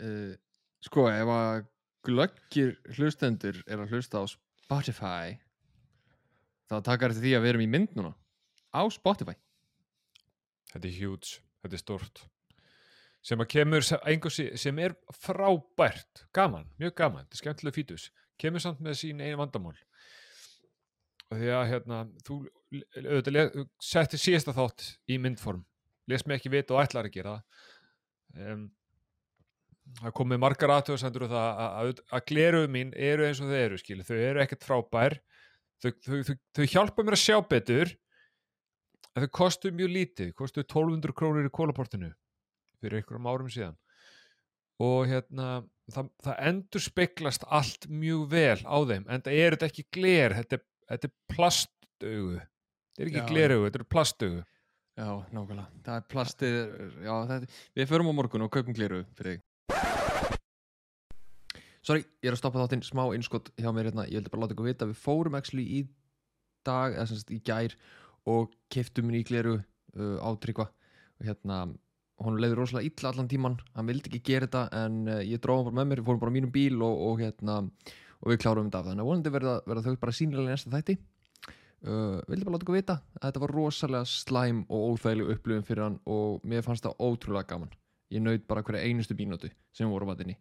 uh, sko, ef að glöggir hlustendur er að hlusta á Spotify þá takar þetta því að við erum í mynd núna á Spotify. Þetta er huge, þetta er stort sem að kemur sem, einhver, sé- sem er frábært. Gaman, mjög gaman, þetta er skemmtilega fítus. Kemur samt með sín einu vandamál. Og því að hérna þú auðvitað setti síðasta þátt í myndform. Les mig ekki vita og ætlar að gera um, það komið margar aðtöðsendur og það að, að, að gleruðu mín eru eins og þau eru skilu, þau eru ekkert frábær. Þau, þau, þau, þau hjálpa mér að sjá betur. En þau kostu mjög lítið, kostu 1200 krónir í kólaportinu fyrir einhverjum árum síðan. Og hérna það, það endur speklast allt mjög vel á þeim en það er þetta ekki gler þetta, er- þetta er plastaugu. Þetta er ekki Já. gleraugu, þetta er plastaugu. Já, nákvæmlega, það er plastið já, þetta, við förum á morgun og kaupum gliru fyrir þig Sorry, ég er að stoppa þáttinn. Smá innskott hjá mér hérna, ég vildi bara láta ykkur vita við fórum actually í dag, eða sem sagt í gær og keftum ný gliru uh, á tryggva. Og hérna hún leiði rosalega illa allan tíman hann vildi ekki gera þetta en uh, ég dróði hann bara með mér. Við fórum bara á mínum bíl og, og hérna og við klárum þetta af. Þannig að vonandi verða, verða þau bara sínilega í næsta þætti. Uh, vildi bara láta ykkur vita að þetta var rosalega slæm og óþægileg upplifun fyrir hann og mér fannst það ótrúlega gaman ég naut bara hverja einustu mínútu sem voru matinni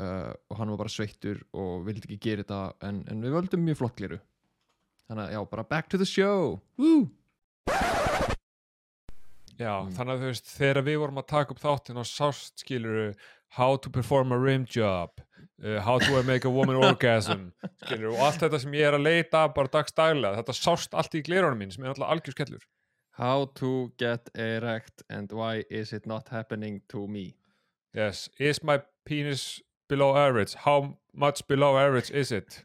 uh, og hann var bara sveittur og vildi ekki gera þetta en, en við völdum mjög flott gliru þannig að já, bara back to the show Woo! Já, Mm. þannig að þú veist, þegar við vorum að taka upp þáttin á sást skiluru how to perform a rim job uh, how to make a woman orgasm skiluru, og allt þetta sem ég er að leita bara dagstælega, þetta sást allt í glerunum mín sem er alltaf algjör skellur How to get erect and why is it not happening to me? Yes, is my penis below average? How much below average is it?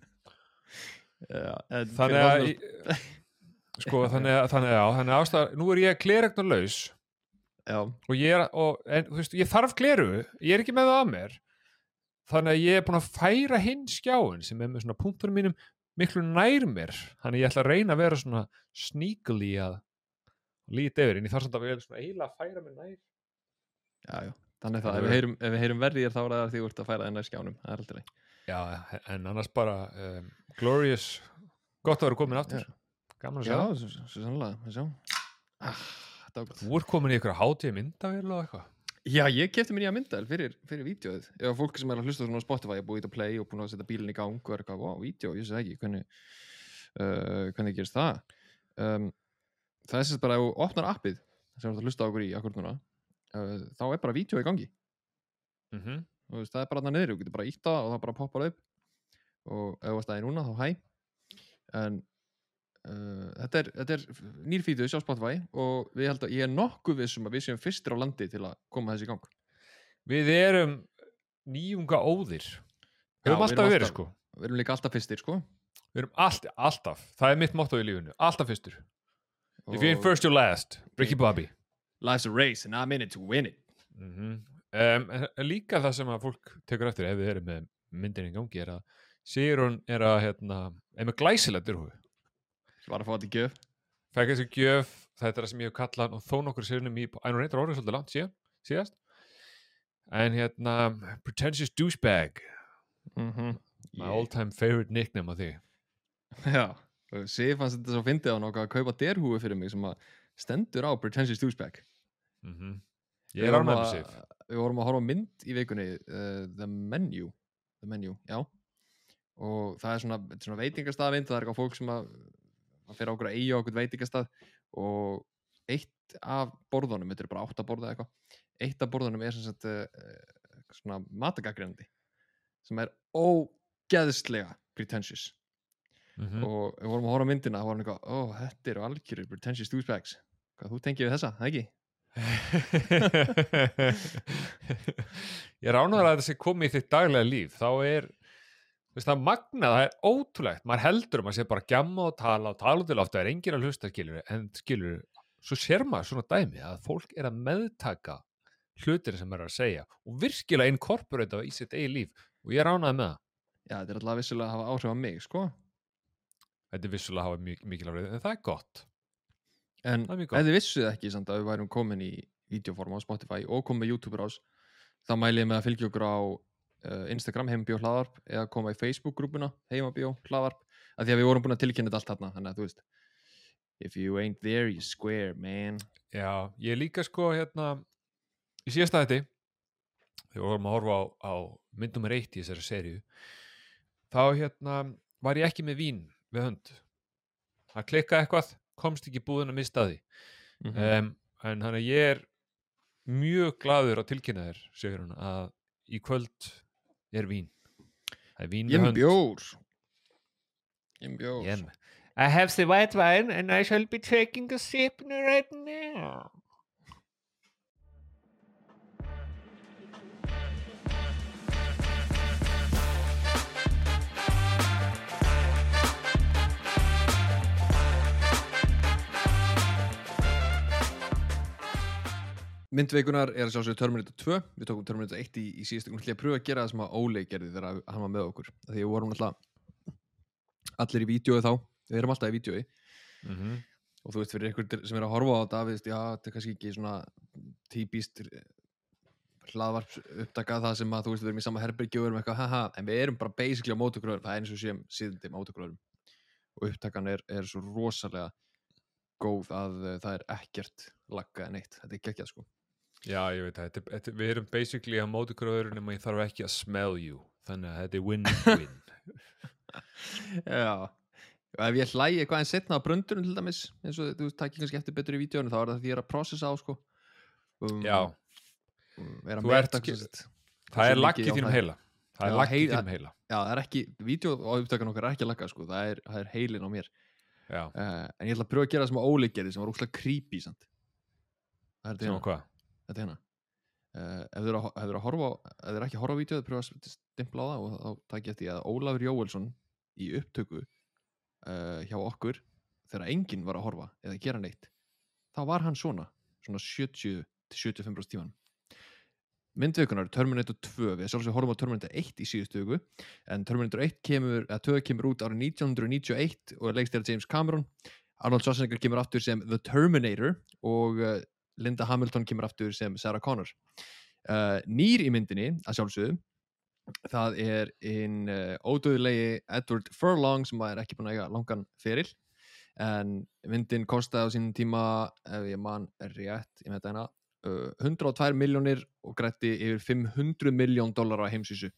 Já, Þannig að í- sko, þannig að, þannig að, þannig að ástæða, nú er ég Já, og ég er, og, en, veist, ég þarf gleru ég er ekki með það að mér. Þannig að ég er búin að færa hinn skjáin sem er með svona punktunum mínum miklu nær mér, þannig að ég ætla að reyna að vera svona sneakily að líta yfir, en ég þarf samt að vera svona eiginlega að færa mér nær. Já, já Þannig það, ef við heyrum, ef við heyrum verðir þá er það því þú ert að færa þennar skjánum Það er leið já, en annars bara um, glorious, gott að vera komin aftur. Já. gaman að Já, sjá. svo, svo sannlega, við sjá ah, var þú ert komin í ykkur hátíð myndavél og eitthvað? Já, ég kefti mér nýja myndal fyrir, fyrir vídeoð Ef að fólk sem er að hlusta svona á Spotify er búið ít að play og búin að setja bílinn í gang og er eitthvað, wow, vídeo, ég sé það ekki hvernig, uh, hvernig gerist það? Um, Það er sérst bara ef þú opnar appið sem þú ert að hlusta á okkur í akkur núna uh, þá er bara vídeo í gangi. Mm -hmm. og veist, það er bara þarna niður, þú getur bara ítt á það og það bara poppar upp. Og ef þú varst aðeins núna þá hæ. En uh, þetta er, þetta er nýr fítus á Spotify og við held að ég er nokkuð vissum að við séum fyrstir á landi til að koma þessi í gang. Við erum nýjunga óðir. Við við alltaf erum verið alltaf- sko. við erum líka alltaf fyrstir sko. Við erum allt, alltaf, það er mitt motto í lífinu alltaf fyrstur, if you ain't first you're last. Ricky Bobby. life's a race and I'm in it to win it. Mm um, en en líka það sem að fólk tekur eftir ef við erum með myndin í gangi er að Sigrun er að hérna, er með glæsilegt dyrhúi ég var að fá þetta í gjöf. Fekk þessi gjöf, þetta er það sem ég hef kallað og þó nokkur sérnum í, en hún reyndar orðið svolítið langt síðan, síðast. En hérna Pretentious Douchebag. Mm -hmm. my all time favorite nickname af því. Já, Sif fannst þetta svo fyndið á hann að kaupa derhúi fyrir mig sem að stendur á Pretentious Douchebag mm Við ég er vorum ánægð með að- sig Við vorum að horfa mynd í vikunni uh, The Menu. The Menu, já. Og það er svona, svona veitingastafmynd það er eitthvað fólk sem að, að fyrir okkur að eiga okkur veitingastaf og eitt af borðunum þetta er bara átt að borða eitthvað eitt af borðunum er sem sagt uh, svona matagagrinandi sem er ógeðslega pretentious mm og við vorum að horfa myndina og vorum eitthvað, ó, þetta eru algjörir pretentious douchebags. Hvað þú tengið við þessa, það ekki? ég ánægður að þetta sé komið í þitt daglega líf. Þá er veist, það magnað, það er ótrúlegt. Maður heldur að maður sé bara að gjamma og tala og tala til ofta er enginn að hlusta skilur en skilur, svo sér maður svona dæmi að fólk er að meðtaka hlutir sem er að segja og virkilega inkorporata í sitt eigi líf. Og ég ánægð með það. Já, þetta er alltaf vissulega að hafa áhrif á mig, sko þetta er vissulega að hafa mjög, mikil áhrif en það er gott. En þið vissuð ekki samt að við værum komin í videoform á Spotify og komið YouTube rás þá mæli ég með að fylgja okkur á uh, Instagram heimabjó hlaðvarp eða koma í Facebook-grúpuna heimabjó hlaðvarp af því að við vorum búin að tilkynna þetta allt þarna þannig að þú veist if you ain't there you square man. Já, ég líka sko hérna í síðasta þetta þegar við vorum að horfa á, á mynd nummer eitt í þessari seríu þá hérna var ég ekki með vín við hönd. Það klikkaði eitthvað, komst ekki í búðin að mista því. Mm um, en þannig að ég er mjög gladur að tilkynna þér segur hún að í kvöld er vín. Það er vín við hönd. bjór. Ég er bjór. I have the white wine and I shall be taking a sip right now myndveikunar er að sjá sér Terminator 2 við tókum Terminator 1 í, í síðustu ætla ég að pröfa að gera það sem að Óli gerði þegar hann var með okkur. Því við vorum alltaf allir í vídjói þá. Við erum alltaf í vídjói mm -hmm. og þú veist fyrir ykkur sem er að horfa á þetta við veist, já, þetta er kannski ekki svona típist hlaðvarp upptaka það sem að þú veist við erum í sama herbergi og við erum eitthvað haha, en við erum bara basically á mótugröðum, það er eins og séum síðandi mótugröðum og upptakan er, er svo rosalega góð að uh, það er ekkert lagga en eitt, þetta er geggjað sko Já, ég veit það, þetta, þetta, við erum basically á móti hverju nema ég þarf ekki að smell you. Þannig að þetta er win-win. Já, og ef ég hlægi eitthvað en setna á bröndunum til dæmis eins og þú takkir kannski eftir betur í vídjónu þá er það því ég er að processa á sko. Um, Já, um, er að Þú ert það hversu er lagg í á þínum það- heila. Það er lagg í þínum heila. Já, það er ekki, vídeo og upptakan okkar er ekki að lagga sko, það er, það er heilin á mér. Já, uh, en ég ætla að pröfa að gera það sem að Óli gerði sem var úkslega creepy Það er sem hérna, hvað þetta hérna. Uh, ef þið eru að, horfa ef eru ekki horfa á þið pröfa að stimpla á það og þá takk ég eftir að Ólafur Jóelsson í upptöku uh, hjá okkur þegar enginn var að horfa eða gera neitt þá var hann svona, svona 70-75% tíman myndvikunar Terminator 2 við sjálfsög horfum á Terminator 1 í síðustu viku en Terminator 1 kemur, eða 2 kemur út árið 1991 og er leikst þér James Cameron Arnold Schwarzenegger kemur aftur sem The Terminator og uh, Linda Hamilton kemur aftur sem Sarah Connor. Uh, nýr í myndinni að sjálfsögðu það er inn uh, ódöðulegi Edward Furlong sem er ekki búin að eiga langan feril. En myndin kostaði á sínum tíma ef ég man rétt, ég með þetta hérna uh, 102 miljónir og grætti yfir 500 miljón dólar á heimsísu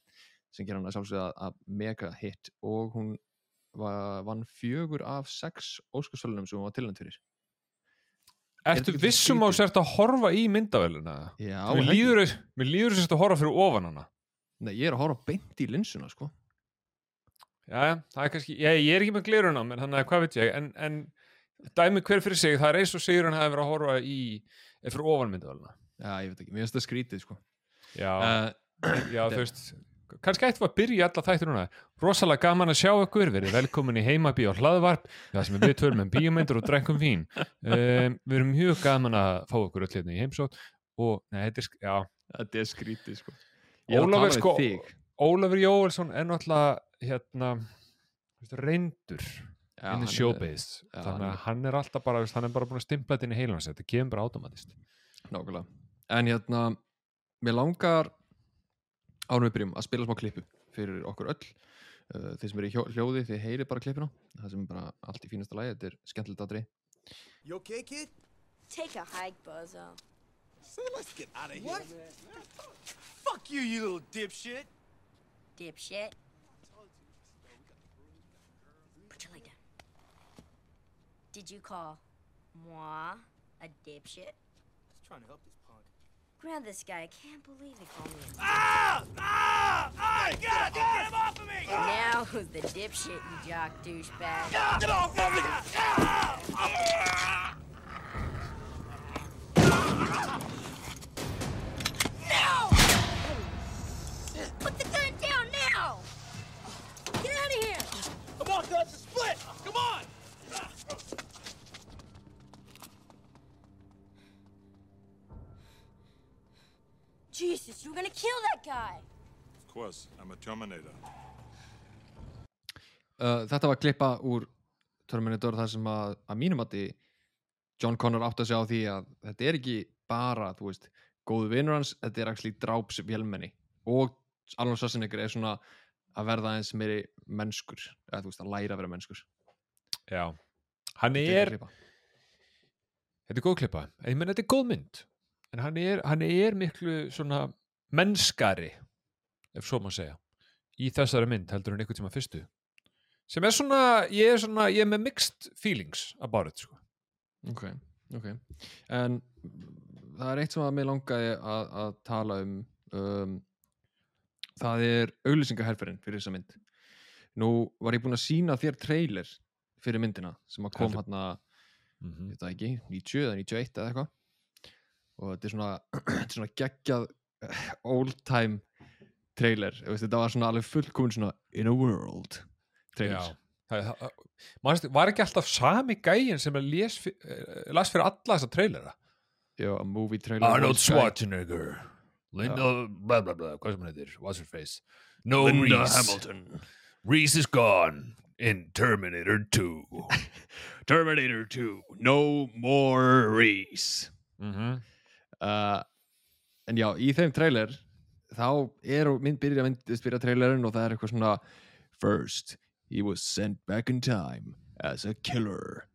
sem ger hann að sjálfsögða að mega hit. Og hún var, vann fjögur af sex óskarsvölunum sem hún var tilnænt fyrir Ertu vissum á sért að horfa í myndavæluna? Já, Mér er líður, mér líður sért að horfa fyrir ofan hana. Nei, ég er að horfa beint í linsuna sko. Já, það er kannski, ég, ég er ekki með glirun á mér þannig að hvað veit ég, en, en dæmi hver fyrir sig, það er eins og sigur hann hafi verið að horfa í, fyrir ofan myndavæluna Já, ég veit ekki, mér finnst það skrítið sko. Já, uh, já þú veist kannski ættum við að byrja alla þættir núna. Rosalega gaman að sjá ykkur, verið velkomin í heimabí og hlaðvarp, það sem við tölum um bíómyndur og drekkum vín. Um, við erum mjög gaman að fá ykkur öll hérna í heimsótt og, nei, þetta er, já. Þetta er skrítið sko. Ólafur við sko. Ólafur Jóelsson er náttúrulega hérna reyndur inn í já, þannig að hann er alltaf bara, hann er bara búin að stimpla þetta inn í heilans þetta kemur bara automatist. Nákvæmlega. En hérna, mér langar árum við byrjum að spila smá klippu fyrir okkur öll uh, Þeir sem eru í hljóði, þið heyri bara klippuna Það sem er bara allt í fínasta lagi, þetta er skemmtilegt aðri You okay, kid? Take a hike, Bozo. Say, let's get out of here. What? Fuck you, you little dipshit. Dipshit. Put your leg down. Did you call moi a dipshit? Just trying to help this. Grab this guy. I can't believe he called me a Ah! Ah! Ah! God, get him off of me! Now who's the dipshit, you jock douchebag? Ah! Get off of me! Ah! Ah! Put the gun down now! Get out of here! Come on, guys, split! Come on! Jesus, you were gonna kill that guy! Of course, I'm a Terminator. uh, Þetta var klippa úr Terminator þar sem að, að mínum að John Connor átt að segja á því að þetta er ekki bara, þú veist, góðu vinur hans, þetta er actually dráps vélmenni. Og Arnold Schwarzenegger er svona að verða eins meiri mennskur, eða þú veist að læra að vera mennskur. Já. Hann er, þetta er góð klippa. Ég menn þetta er góð mynd en hann er, hann er miklu svona mennskari ef svo má segja í þessari mynd heldur en einhvern tíma fyrstu sem er svona, ég er svona ég er með mixed feelings about it sko. Ok, ok En það er eitt sem að mér langaði að, að tala um, um Það er auglýsingaherferinn fyrir þessa mynd Nú var ég búinn að sína þér trailer fyrir myndina sem að kom Heldur. hérna, mm -hmm. það ekki 90 eða 91 eða eitthvað og þetta er svona, þetta er svona geggjað eh, old time trailer, veist, þetta var svona alveg fullkomin svona in a world trailer. Manstu, var ekki alltaf sami gæin sem eh, las fyrir alla þessa trailera? Já, a movie trailer Arnold. Schwarzenegger Linda, blah blah blah, hvað sem hann heitir what's her face? No Linda Reese. Hamilton. Reese is gone in Terminator 2 Terminator 2 No more Reese. Mm -hmm. Uh, En já, í þeim trailer þá er mynd byrja mynd byrja trailerin og það er eitthvað svona First, he was sent back in time as a killer.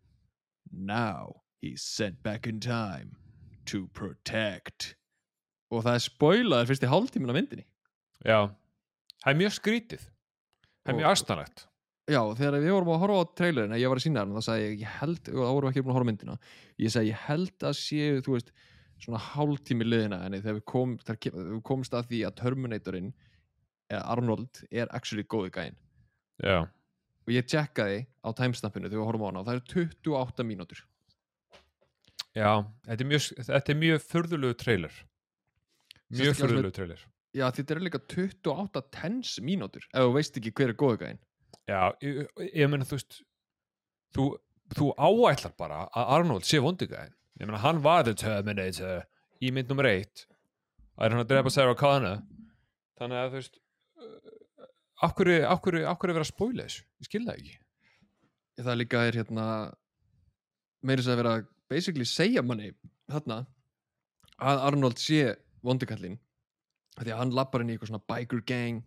Now, he's sent back in time to protect. Og það er spoilaður fyrst í hálftíminn af myndinni. Já, það er mjög skrítið. Það er Og- mjög astanlegt Já, þegar við vorum að horfa á trailerin ég var að sína þarna, þá sagði ég, ég held, og þá vorum við ekki búin að horfa myndina. Ég sagði, ég held að séu, þú veist svona hálftími liðina henni þegar við, kom, við komumst að því að Terminatorinn eða Arnold er actually góði gæinn. Já, og ég tjekkaði á timestampinu þegar við horfum á hana og það er 28 mínútur. Já þetta er mjög, þetta er mjög furðulegu trailer. Mjög furðulegu trailer. Já, þetta er líka 28 tens mínútur ef þú veist ekki hver er góði gæinn. Já, ég, ég meina þú veist þú, þú áætlar bara að Arnold sé vondugæðin ég meina hann var the Terminator í mynd nummer eitt. Að hann að drepa Sarah Connor? Þannig að þú veist hverju er verið að spóila þessu? Ég skil það ekki. Það líka er hérna meira þess að vera basically segja manni þarna að Arnold sé vondikallin því að hann lappar inn í eitthvað svona biker gang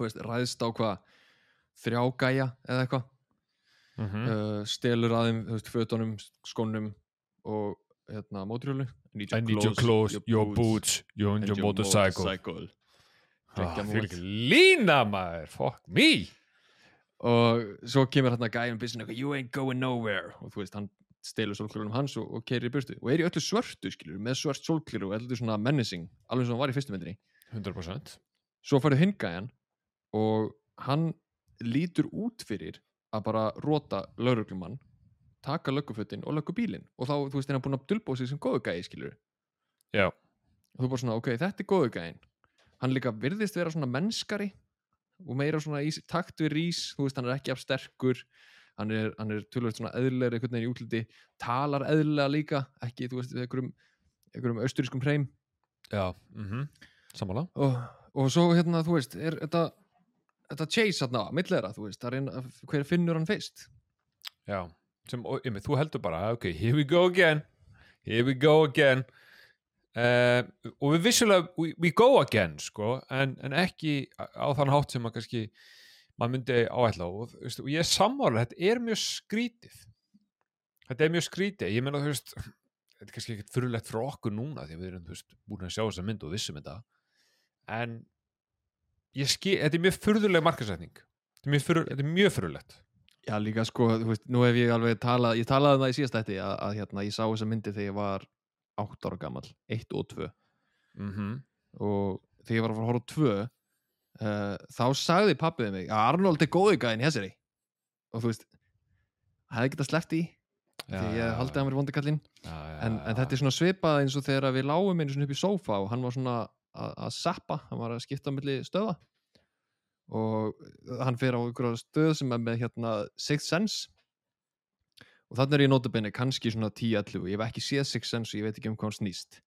veist, ræðst á hvað þrjá gæja eða eitthvað. Mm -hmm. uh, stelur að þeim, þú veist, fötunum skónum og hérna, móturhjólu I need your clothes, your boots, your, and your motorcycle. motorcycle. ah, fyrir lína maður fuck me. Og svo kemur hérna gæjum byssin eitthvað, you ain't going nowhere. Og þú veist, hann stelur sólklurunum hans og, og keirir í burtu. Og er í öllu svörtu, skilur, með svört sólkluru og öllu svona menacing, alveg sem hann var í fyrstu myndinni. 100% svo færðu hinn gæjan og hann lítur út fyrir að bara rota lauruglumann taka löggufötin og löggubílin og þá, þú veist, er hann búin að dulbóða sig sem góðu gæji, skilur já, og þú bara svona, ok, þetta er góðu gæin. Hann líka virðist vera svona mennskari og meira svona í takt við rís. Þú veist, hann er ekki af sterkur. Hann er, hann er tölvöld svona eðlilegri einhvern veginn í útliti, talar eðlilega líka ekki, þú veist, við einhverjum einhverjum austurískum hreim. Já, mm sammála. Og, og svo hérna, þú veist, er þetta þetta chase hérna, millera, þú veist, það er hver finnur hann fyrst? Já, sem, einmitt, þú heldur bara, ok, here we go again here we go again. Uh, og við vissulega we, we go again, sko en, en ekki á þann hátt sem að kannski maður myndi áætla og, veist, og ég er sammála, þetta er mjög skrítið. Þetta er mjög skrítið. Ég meina, þú veist þetta er kannski ekkert fyrirlegt fyrir okkur núna því við erum, þú veist, búin að sjá þessa mynd og vissum þetta. En ég skil, þetta er mjög furðuleg markasetning þetta er mjög, furðu, Já, líka sko, þú veist, nú hef ég alveg talað ég talaði um það í síðast ætti að, að hérna, ég sá þessa myndi þegar ég var 8 ára gammal 1 og 2 mm -hmm. og þegar ég var að fara að horfa á 2 uh, þá sagði pappiðið mig að Arnold er góði gæðin hessari og þú veist hefði getað sleppt í því ég haldi að hann verið vondikallinn en, en þetta er svona svipað eins og þegar við lágum einu svona upp í sófa og hann var svona að, sappa, hann var að skipta á milli stöða og hann fer á einhverja stöð sem er með hérna Sixth Sense. Og þannig er ég notabenni kannski svona 10-11 ég hef ekki séð Sixth Sense og ég veit ekki um hvað hann snýst.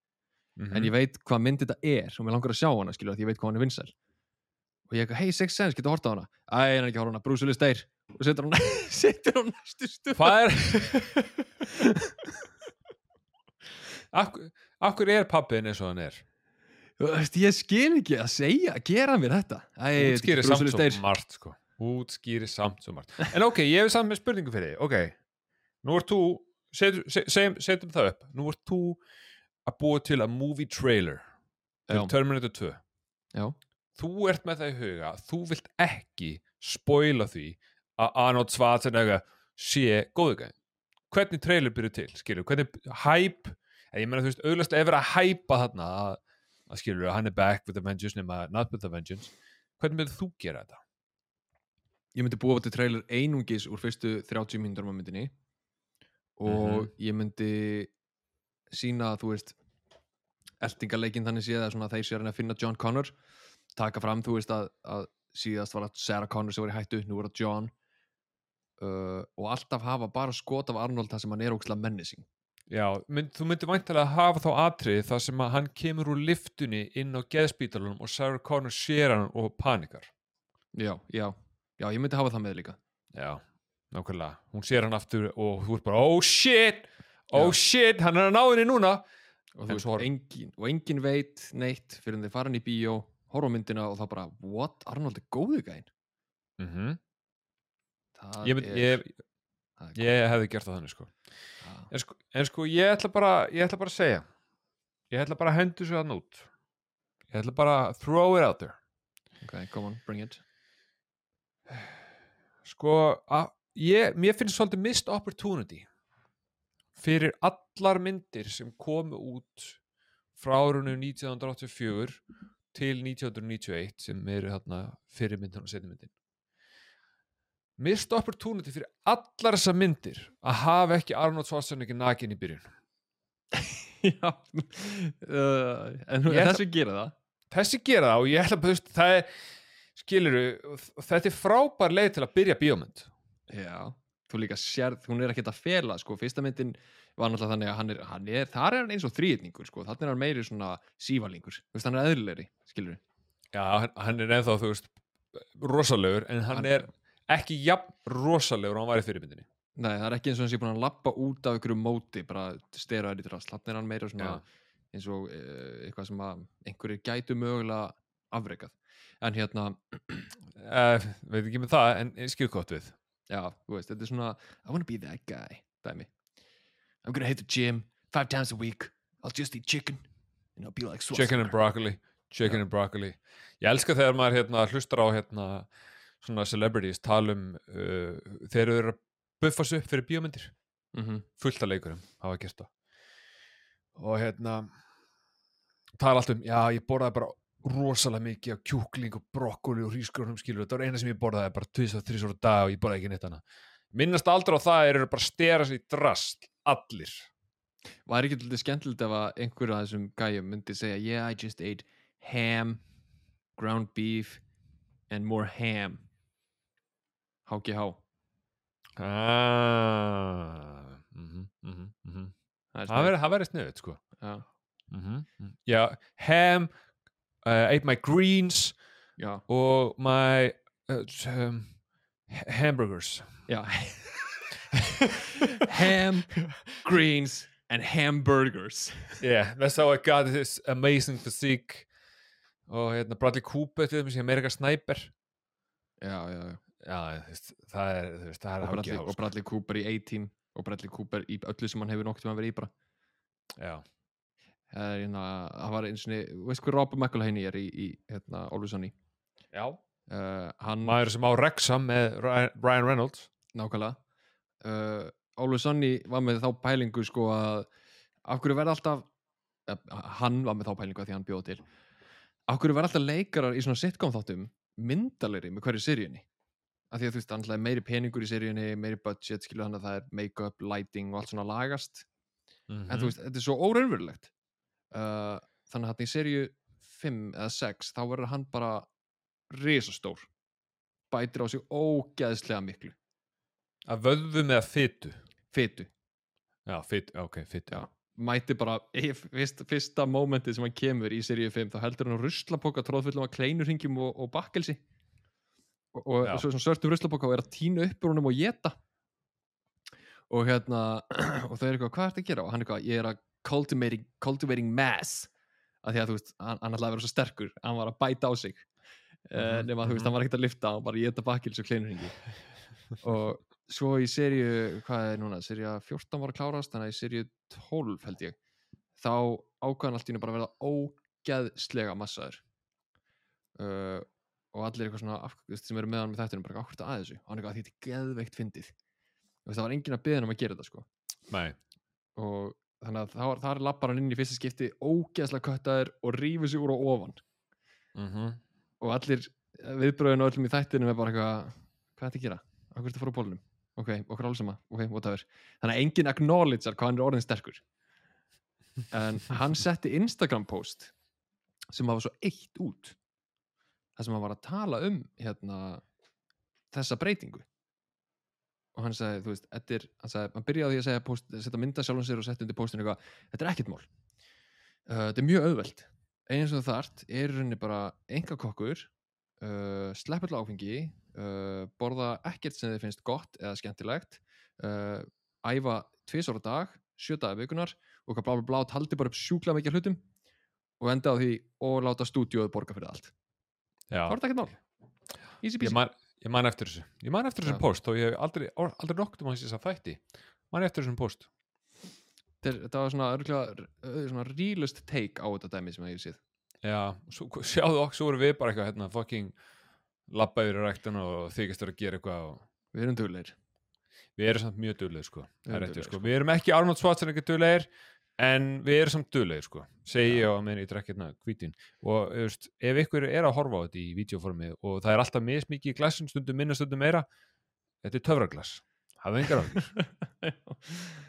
Mhm. en ég veit hvað mynd þetta er og mér langar að sjá hana skilur því ég veit hvað hann er vinsæl. Og ég eitthvað, hei Sixth Sense, getur hort á hana? Æ, hann er ekki að horfa á hana, Bruce Willis deyr. Og setur hann, setur hann næstu stöð. Hvað er af, Akkur er pappiðin eins og hann er ég skil ekki að segja, gera mér þetta. Æ, Útskýri er samt svo margt sko. Útskýri samt svo margt. En ok, ég hef samt með spurningu fyrir þig. Ok, nú ert þú setjum, setjum, setjum það upp. Nú ert þú að búa til að movie trailer fyrir Terminator 2 Já. Þú ert með það í huga Þú vilt ekki spoila því að Arnold Schwarzenegger sé góðu gæði Hvernig trailer byrju til, skilur Hvernig hæp Ég meina þú veist, auðvitað er verið að hæpa þarna að, að skilur hann er back with a vengeance nema not with a vengeance Hvernig myndir þú gera þetta? Ég myndi búa til trailer einungis úr fyrstu 30 mínútur á myndinni og Mhm. ég myndi sína, þú veist eldingarleikin þannig séð að svona þeir sé að að finna John Connor taka fram, þú veist að, að síðast var það Sarah Connor sem var í hættu, nú var það John uh, og alltaf hafa bara skot af Arnold þar sem hann er ókslega mennising Já, mynd, þú myndir væntalega hafa þá atrið þar sem að hann kemur úr liftunni inn á geðspítalunum og Sarah Connor sér hann og panikar. Já, já, já, ég myndi hafa það með líka Já, nákvæmlega. Hún sér hann aftur og þú ert bara, oh shit, oh Já. shit, hann er að ná henni núna. og, þú veist, svo- engin, og engin veit neitt fyrir en þeir fara hann í bíó horfa myndina og það bara, what, Arnold er góðu gæinn Mm Það ég, ég, ég hefði gert það þannig, sko. En, sko. en sko, ég ætla bara, ég ætla bara að segja, ég ætla bara að hendu svo hann út. Ég ætla bara að throw it out there. Ok, come on, bring it sko að, ég, mér finnst svolítið missed opportunity fyrir allar myndir sem komu út frá árunum 1984 til 1991 sem eru hérna fyrir myndin og setni missed opportunity fyrir allar þessar myndir að hafa ekki Arnold Schwarzenegger nakin í byrjun. Já uh, En ætla- þessu gera það. Þessi gera það og ég ætla að þú veist, það er skiluru, þetta er frábær leið til að byrja bíómynd. Já, þú líka sérð, hún er ekkert að fela sko, fyrsta myndin var náttúrulega þannig að hann er, hann er þar er hann eins og þrýðningur sko, þannig er hann meiri svona sívalingur, þú veist, hann er eðlilegri skilur Já, hann, hann er ennþá, þú veist, rosalegur, en hann, Hann- er ekki jafn rosalegur og hann var í fyrirmyndinni. Nei, það er ekki eins og hann sé búin að lappa út af ykkur móti, bara stera þær í drast þannig er hann meira svona eins og uh, eitthvað sem að einhverjir gætu mögulega afrekað en hérna, Uh, veit ekki með það, en skil gott við. já, þú veist, þetta er svona I wanna be that guy, dæmi I'm gonna hit the gym five times a week I'll just eat chicken and I'll be like Chicken and broccoli, chicken Já. and broccoli. Ég elska þegar maður hérna, hlustar á hérna, svona celebrities talum uh, þegar þau eru að buffa sig upp fyrir bíómyndir. Mhm. fullt af leikurum hafa gert það. Og hérna tala allt um, já ég borðaði bara rosalega mikið af kjúkling og brokkoli og hrísgrónum skilur, þetta var eina sem ég borðaði bara 2-3 ára dag og ég borðaði ekki neitt annað. Minnast aldrei á það eru bara stera sig í drast, allir. Var ekki alltaf skemmtilegt ef að einhver af þessum gæjum myndi segja Yeah, I just ate ham, ground beef and more ham HGH ah, mhm, mhm, mhm. Það er það verður- það verður sniðut sko. Já, Mhm, mhm. já, ham uh, ate my greens já, og my uh, um, ha- hamburgers. Já. Ham, greens and hamburgers. Yeah, that's how I got this amazing physique. Og hérna Bradley Cooper til þeim sem Amerika Sniper Já, já, já Já, það er, veist, það er og Bradley, og Bradley Cooper í 18 og Bradley Cooper í öllu sem hann hefur nokkuð að vera í bara. Já, Það er hérna, það var eins og veist hvað Robert McElhaney er í, í hérna, Always Sunny? Já. uh, hann, Maður sem á Wrexham með Ryan Reynolds. Nákvæmlega. Uh, Always Sunny var með þá pælingu sko að af hverju verða alltaf uh, hann var með þá pælingu að því hann bjóð til. Af hverju verða alltaf leikarar í svona sitcom þáttum myndalegri með hverju seríunni af því að þú veist, er meiri peningur í seríunni meiri budget, skilur hann að það er make-up, lighting og allt svona lagast. Mhm. en þú veist, þetta er svo óraunverulegt. Uh, þannig að hann í seríu 5 eða 6, þá verður hann bara risastór. Bætir á sig ógeðslega miklu. Að vöðvum eða fytu fytu, Já, fytu, ok, fytu já. mæti bara, í fyrst, fyrsta mómentið sem hann kemur í seríu 5, þá heldur hann á ruslapoka tróðfullum af kleinurringjum og, og bakkelsi og, og svo svona sörtum ruslapoka og er að tína upp úr honum og geta og hérna og þau er eitthvað, hvað ertu að gera? og hann er eitthvað, ég er að cultivating, cultivating mass. Að því að þú veist, hann, hann ætlaði að vera svo sterkur hann var að bæta á sig. Uh, Mhm, nema þú veist, mhm. hann var ekkert að lifta hann bara geta bakil svo kleinurhingi og svo í seríu hvað er núna, seríu 14 var að klárast þannig að í seríu 12 held ég þá ákvæðan allt í hennu bara að verða ógeðslega massaður. uh, og allir eitthvað svona af, þú veist, sem eru með hann með þættinu bara ákvæmt að þessu? Og hann er eitthvað að þetta er geðveikt fyndið. Veist, það var enginn að byggja um að gera þetta sko. Nei, og þannig að það, er lappar hann inn í fyrsta skipti ógeðslega köttaður og rífur sig úr á ofan. Mm og allir viðbröðin og öllum í þættinu er bara eitthvað hvað er þetta að gera? Akkur þetta að fara á bólunum? Ok, okkur alls sama, ok, whatever. Þannig að enginn acknowledgear hvað hann er orðin sterkur. En hann setti Instagram post sem var svo eitt út þar sem hann var að tala um hérna þessa breytingu. Og hann sagði, þú veist, þetta er hann sagði, hann byrjaði að segja post, setja mynda sjálfum sér og setja undir postinu eitthvað, þetta er ekkert mál. Uh, þetta er mjög auðvelt. Eins og þart er rauninni bara enga kokkur uh, sleppur áfengi uh, borða ekkert sem þið finnst gott eða skemmtilegt æfa tvisar á dag sjö dagar vikunar og hvað blá blá blá taldi bara upp sjúkla mikið hlutum og enda á því og láta stúdíóðu borga fyrir allt þá er þetta ekkert mál? Easy peasy. man, ég man eftir þessu. Ég man eftir þessum post og ég hef aldrei, aldrei nokkuð um hans þess að þætti. Man eftir þessum post. Þetta, var svona, örugglega, uh, svona realist take á þetta dæmi sem ég hef séð. Já, svo, sjáðu okkur, svo erum við bara eitthvað hérna, fucking labba yfir ræktan og þykist að gera eitthvað og við erum duglegir. Við erum samt mjög duglegir sko, sko. sko. við erum ekki Arnold Schwarzenegger duglegir en við erum samt duglegir sko. Segi ég á að meðan ég drekk hérna hvítin og veist, ef ykkur er að horfa á þetta í vídeoformi og það er alltaf mismikið í glassin stundum minna stundum meira þetta er töfraglass, hafðu engar áhyggjur.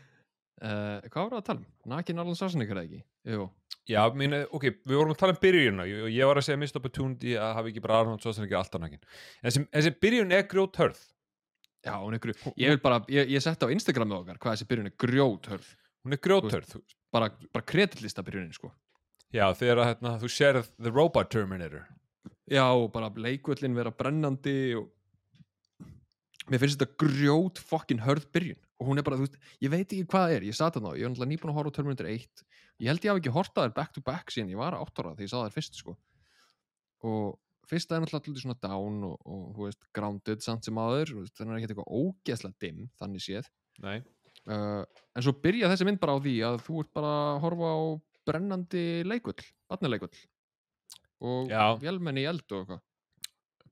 Uh, hvað var það að tala um? Nakin Arnold Schwarzenegger eða ekki? Jú, Já, mín, ok, við vorum að tala um byrjunna og ég var að segja mist opportunity að hafa ekki bara Arnold Schwarzenegger alltaf nakin en þessi, byrjun er grjóthörð. Já, hún er grú ég ég, ég setti á Instagramið okkar hvað þessi byrjun er grjóthörð hún er grjóthörð bara, bara kredillista byrjunin sko. Já, þegar að, hérna, þú sérð The Robot Terminator. Já, og bara leikvöllin vera brennandi og mér finnst þetta grjót fokkin hörð byrjun. Og hún er bara, þú veist, ég veit ekki hvað það er. Ég sat þarna, ég var náttúrulega nýbúin að horfa á Terminator 1 ég held ég hafi ekki horta þær back to back síðan ég var átt ára þegar ég sá þær fyrst sko. Og fyrsta er náttúrulega alltaf svona down og, og þú veist, grounded samt sem aður þú veist, þannig er ekki eitthvað ógeðslega dimm þannig séð. Nei uh, en svo byrja þessi mynd bara á því að þú ert bara að horfa á brennandi leikull, barnaleikull og Já. vélmenni í eld og eitthvað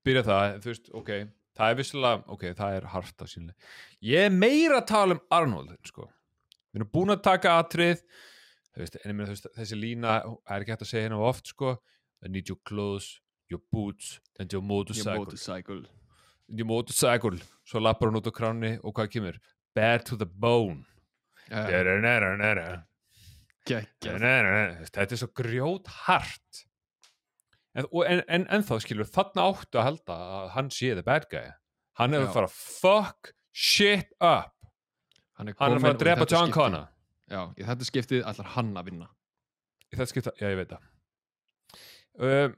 Byrja það, þú veist, ok Það er vissulega, ok, það er harta sínlega Ég er meira að tala um Arnold sko. Við erum búin að taka atrið þú veist, en ég meina, þessi lína er ekki hægt að segja hérna of oft sko. I need your clothes, your boots and your Your motorcycle motorcycle Your motorcycle Svo lappar hún út á kránni og hvað kemur? Bad to the bone. Þetta er svo grjót hart. En, en, en, en þá skilur þarna áttu að halda að hann sé the bad guy. Hann er að fara fuck shit up. Hann er, hann er að fara að drepa John Connor. Já, í þetta skiptið ætlar hann að vinna. Í þetta skipta, já ég veit það. Um,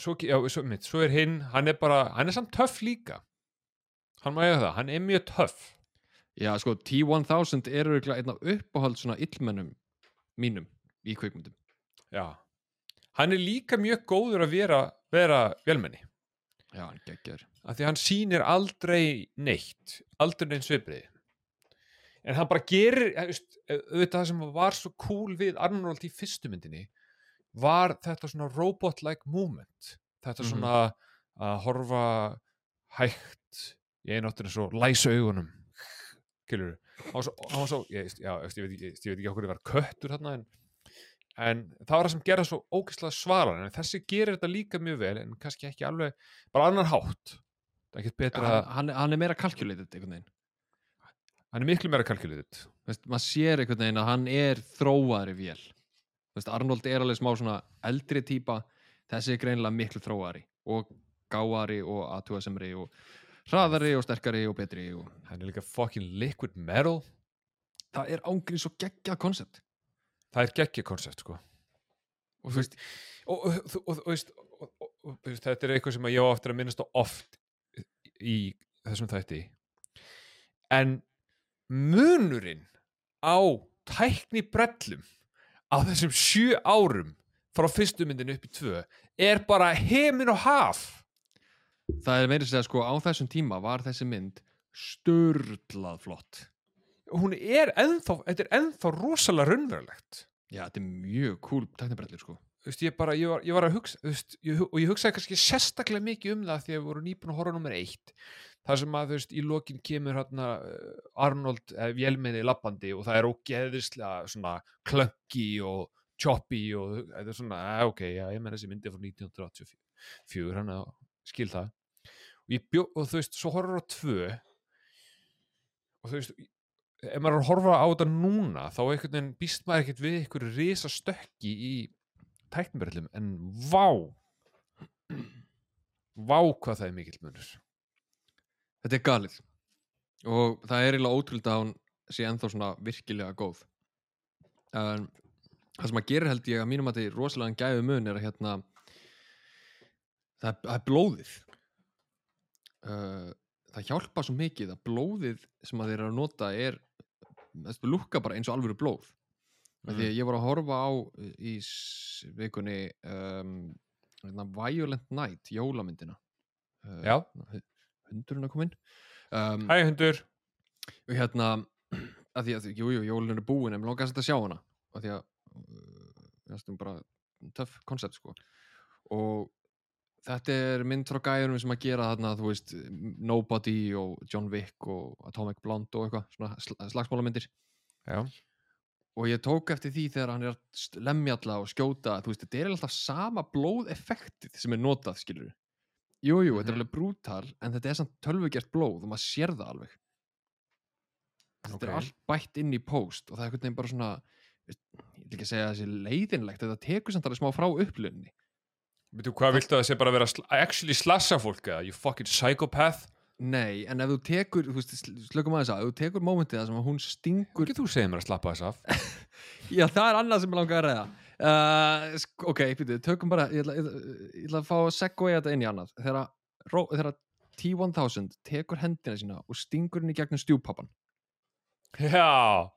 svo, já, svo, mitt, svo er hinn hann er bara, hann er samt töff líka. Hann má eiga það, hann er mjög töff já, sko, T-1000 er örugglega einn af uppáhald svona illmennum mínum í kvikmyndum. Já. Hann er líka mjög góður að vera, vera velmenni já, hann geggjar af því hann sýnir aldrei neitt aldrei neins svipriði en hann bara gerir eh, eh, auðvitað það sem var svo cool við Arnold í fyrstu myndinni var þetta svona robot-like movement. Þetta Mhm. svona að horfa hægt í einu áttunni svo læsa augunum skilur hann var svo, ég, já, ég, veit ekki, ég veit ekki okkur það var köttur þarna en, en það var það sem gerða svo ógeðslega svaran en þessi gerir þetta líka mjög vel en kannski ekki alveg bara annar hátt. Það er ekkert betra að hann, hann er meira calculated einhvern veginn. Hann er miklu meira kalkulated Veist, maður sér einhvern veginn að hann er þróaðri vél. Veist, Arnold er alveg smá svona eldri típa þessi er greinilega miklu þróaðri og gáari og aðtúasemri og hraðari og sterkari og betri og hann er líka fucking liquid metal. Það er ángrín svo geggjað koncept. Það er geggja koncept sko. Og þú veist, og, og, og, og, veist, og, og, og þetta er eitthvað sem ég á aftur að minnast á oft í þessum þætti. En munurinn á tækni brellum á þessum sjö árum frá fyrstu myndinu upp í tvö er bara hemin og haf það er meira að segja sko á þessum tíma var þessi mynd störlað flott. Hún er ennþá, þetta er ennþá rosalega raunverulegt. Já, þetta er mjög cool teknibrellir sko. Veist, ég, bara, ég, var, ég var að hugsa veist, ég, og ég hugsaði kannski sérstaklega mikið um það því að við vorum nýbúin að horfa nummer eitt þar sem að veist, í lokin kemur hérna uh, Arnold eh, vélmenni lappandi og það er ógeðislega klönki og choppy og þetta er svona, eh, ok, já, ég menn þessi myndi frá 1984 hann að skil það bjó, og þú veist, svo horfur á tvö. Og þú veist ef maður að horfa á þetta núna þá einhvern veginn býst maður ekkert við einhverju risa stökki í tæknibrellum en vá! Vá hvað það er mikill munur. Þetta er galið. Og það er eiginlega ótrúld að hún sé ennþá svona virkilega góð. En það sem að gera held ég að mínum að þetta er rosalega gæfi mun er að hérna það er blóðið uh, það hjálpa svo mikið að blóðið sem að þeir eru að nota er lukka bara eins og alvöru blóð. Mm. því að ég var að horfa á í s- vikunni um, Violent Night jólamyndina. Uh, Já. hundurinn að koma inn um, Hæ hundur. og hérna að því að, jú, jú, jólun er búin en mér lókast að sjá hana. Að því að uh, það er bara töff koncept sko. Og þetta er mynd frá gæðunum sem að gera þarna, þú veist, Nobody og John Wick og Atomic Blonde og eitthvað, svona sl slagsmálamyndir. Já. og ég tók eftir því þegar hann er að lemjalla og skjóta, þú veist, þetta er alltaf sama blóðeffektið sem er notað, skilur Jú, jú, þetta er Mhm. alveg brútal en þetta er samt tölvugjert blóð og maður sér það alveg. Þetta er allt bætt inn í post og það er einhvern veginn bara svona ég vil ekki segja sé leiðinlegt þetta tekur samt alveg smá frá upplunni Veitu hvað viltu að það sé bara að vera að sl actually slassa fólk eða? You fucking psychopath. Nei, en ef þú tekur, þú veist, sl- slökum aðeins að, ef þú tekur mómentið það sem að hún stingur Ekki þú segir mér að slappa þess af. Já, það er annað sem ég langar að ræða. Uh, sk- Ok, býtu, tökum bara ég ætla, ég, ætla, ég ætla að fá að segja þetta inn í annað. Þegar, ró- þegar T-1000 tekur hendina sína og stingur henni gegnum stjúpappan Já,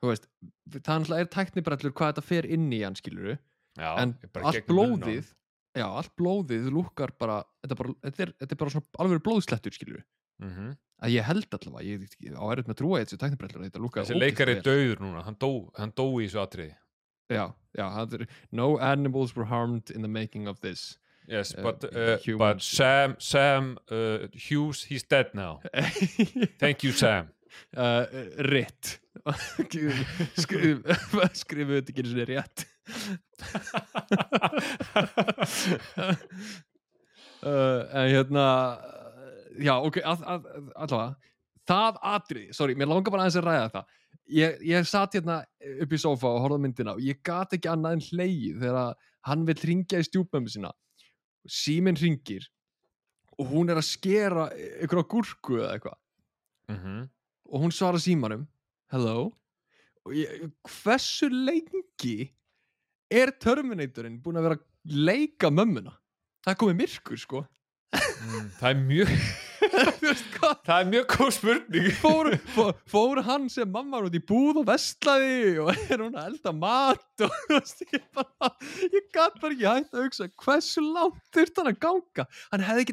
þú veist, það er náttúrulega er tæknibrellur hvað þetta fer inn í hann, skiluru Já en ég bara allt gegnum munninn á blóðið já, allt blóðið lúkar bara þetta er bara, þetta er, þetta er bara svona alveg blóðslettur, skiluru honum. Mhm. að ég held allavega, ég, ég á erut með að trúa í þessu tæknibrellur, þetta lúkar Þessi leikari er döður núna, hann dó, hann dó í þessu atriði. Já, já, er no animals were harmed in the making of this. Yes, Uh, but, uh, but. Sam, Sam uh, Hughes, he's dead now. Thank you Sam. Uh, ritt skrifu skrifu þetta ekki einu sinni rétt uh, en hérna já ok allavega það atrið, sorry, mér langar bara aðeins að ræða það. Ég, ég satt hérna upp í sofa og horfði myndina og ég gat ekki annað en hleyið þegar hann vil ringja í stjúpömmu sína. Síminn ringir og hún er að skera ykkur á gúrku eða eitthvað. Mm og hún svarar símanum hello? Og ég, hversu lengi er Terminatorinn búin að vera að leika mömmuna? Það er komið myrkur sko. Mm, Það er mjög hvað? Það er mjög góð spurning. Fór, fór, fór hann sem mamma út í búð og vestlaði og er hún að elda mat og ég bara ég gat bara ekki hægt að hugsa hversu langt þurft hann að ganga. Hann hefði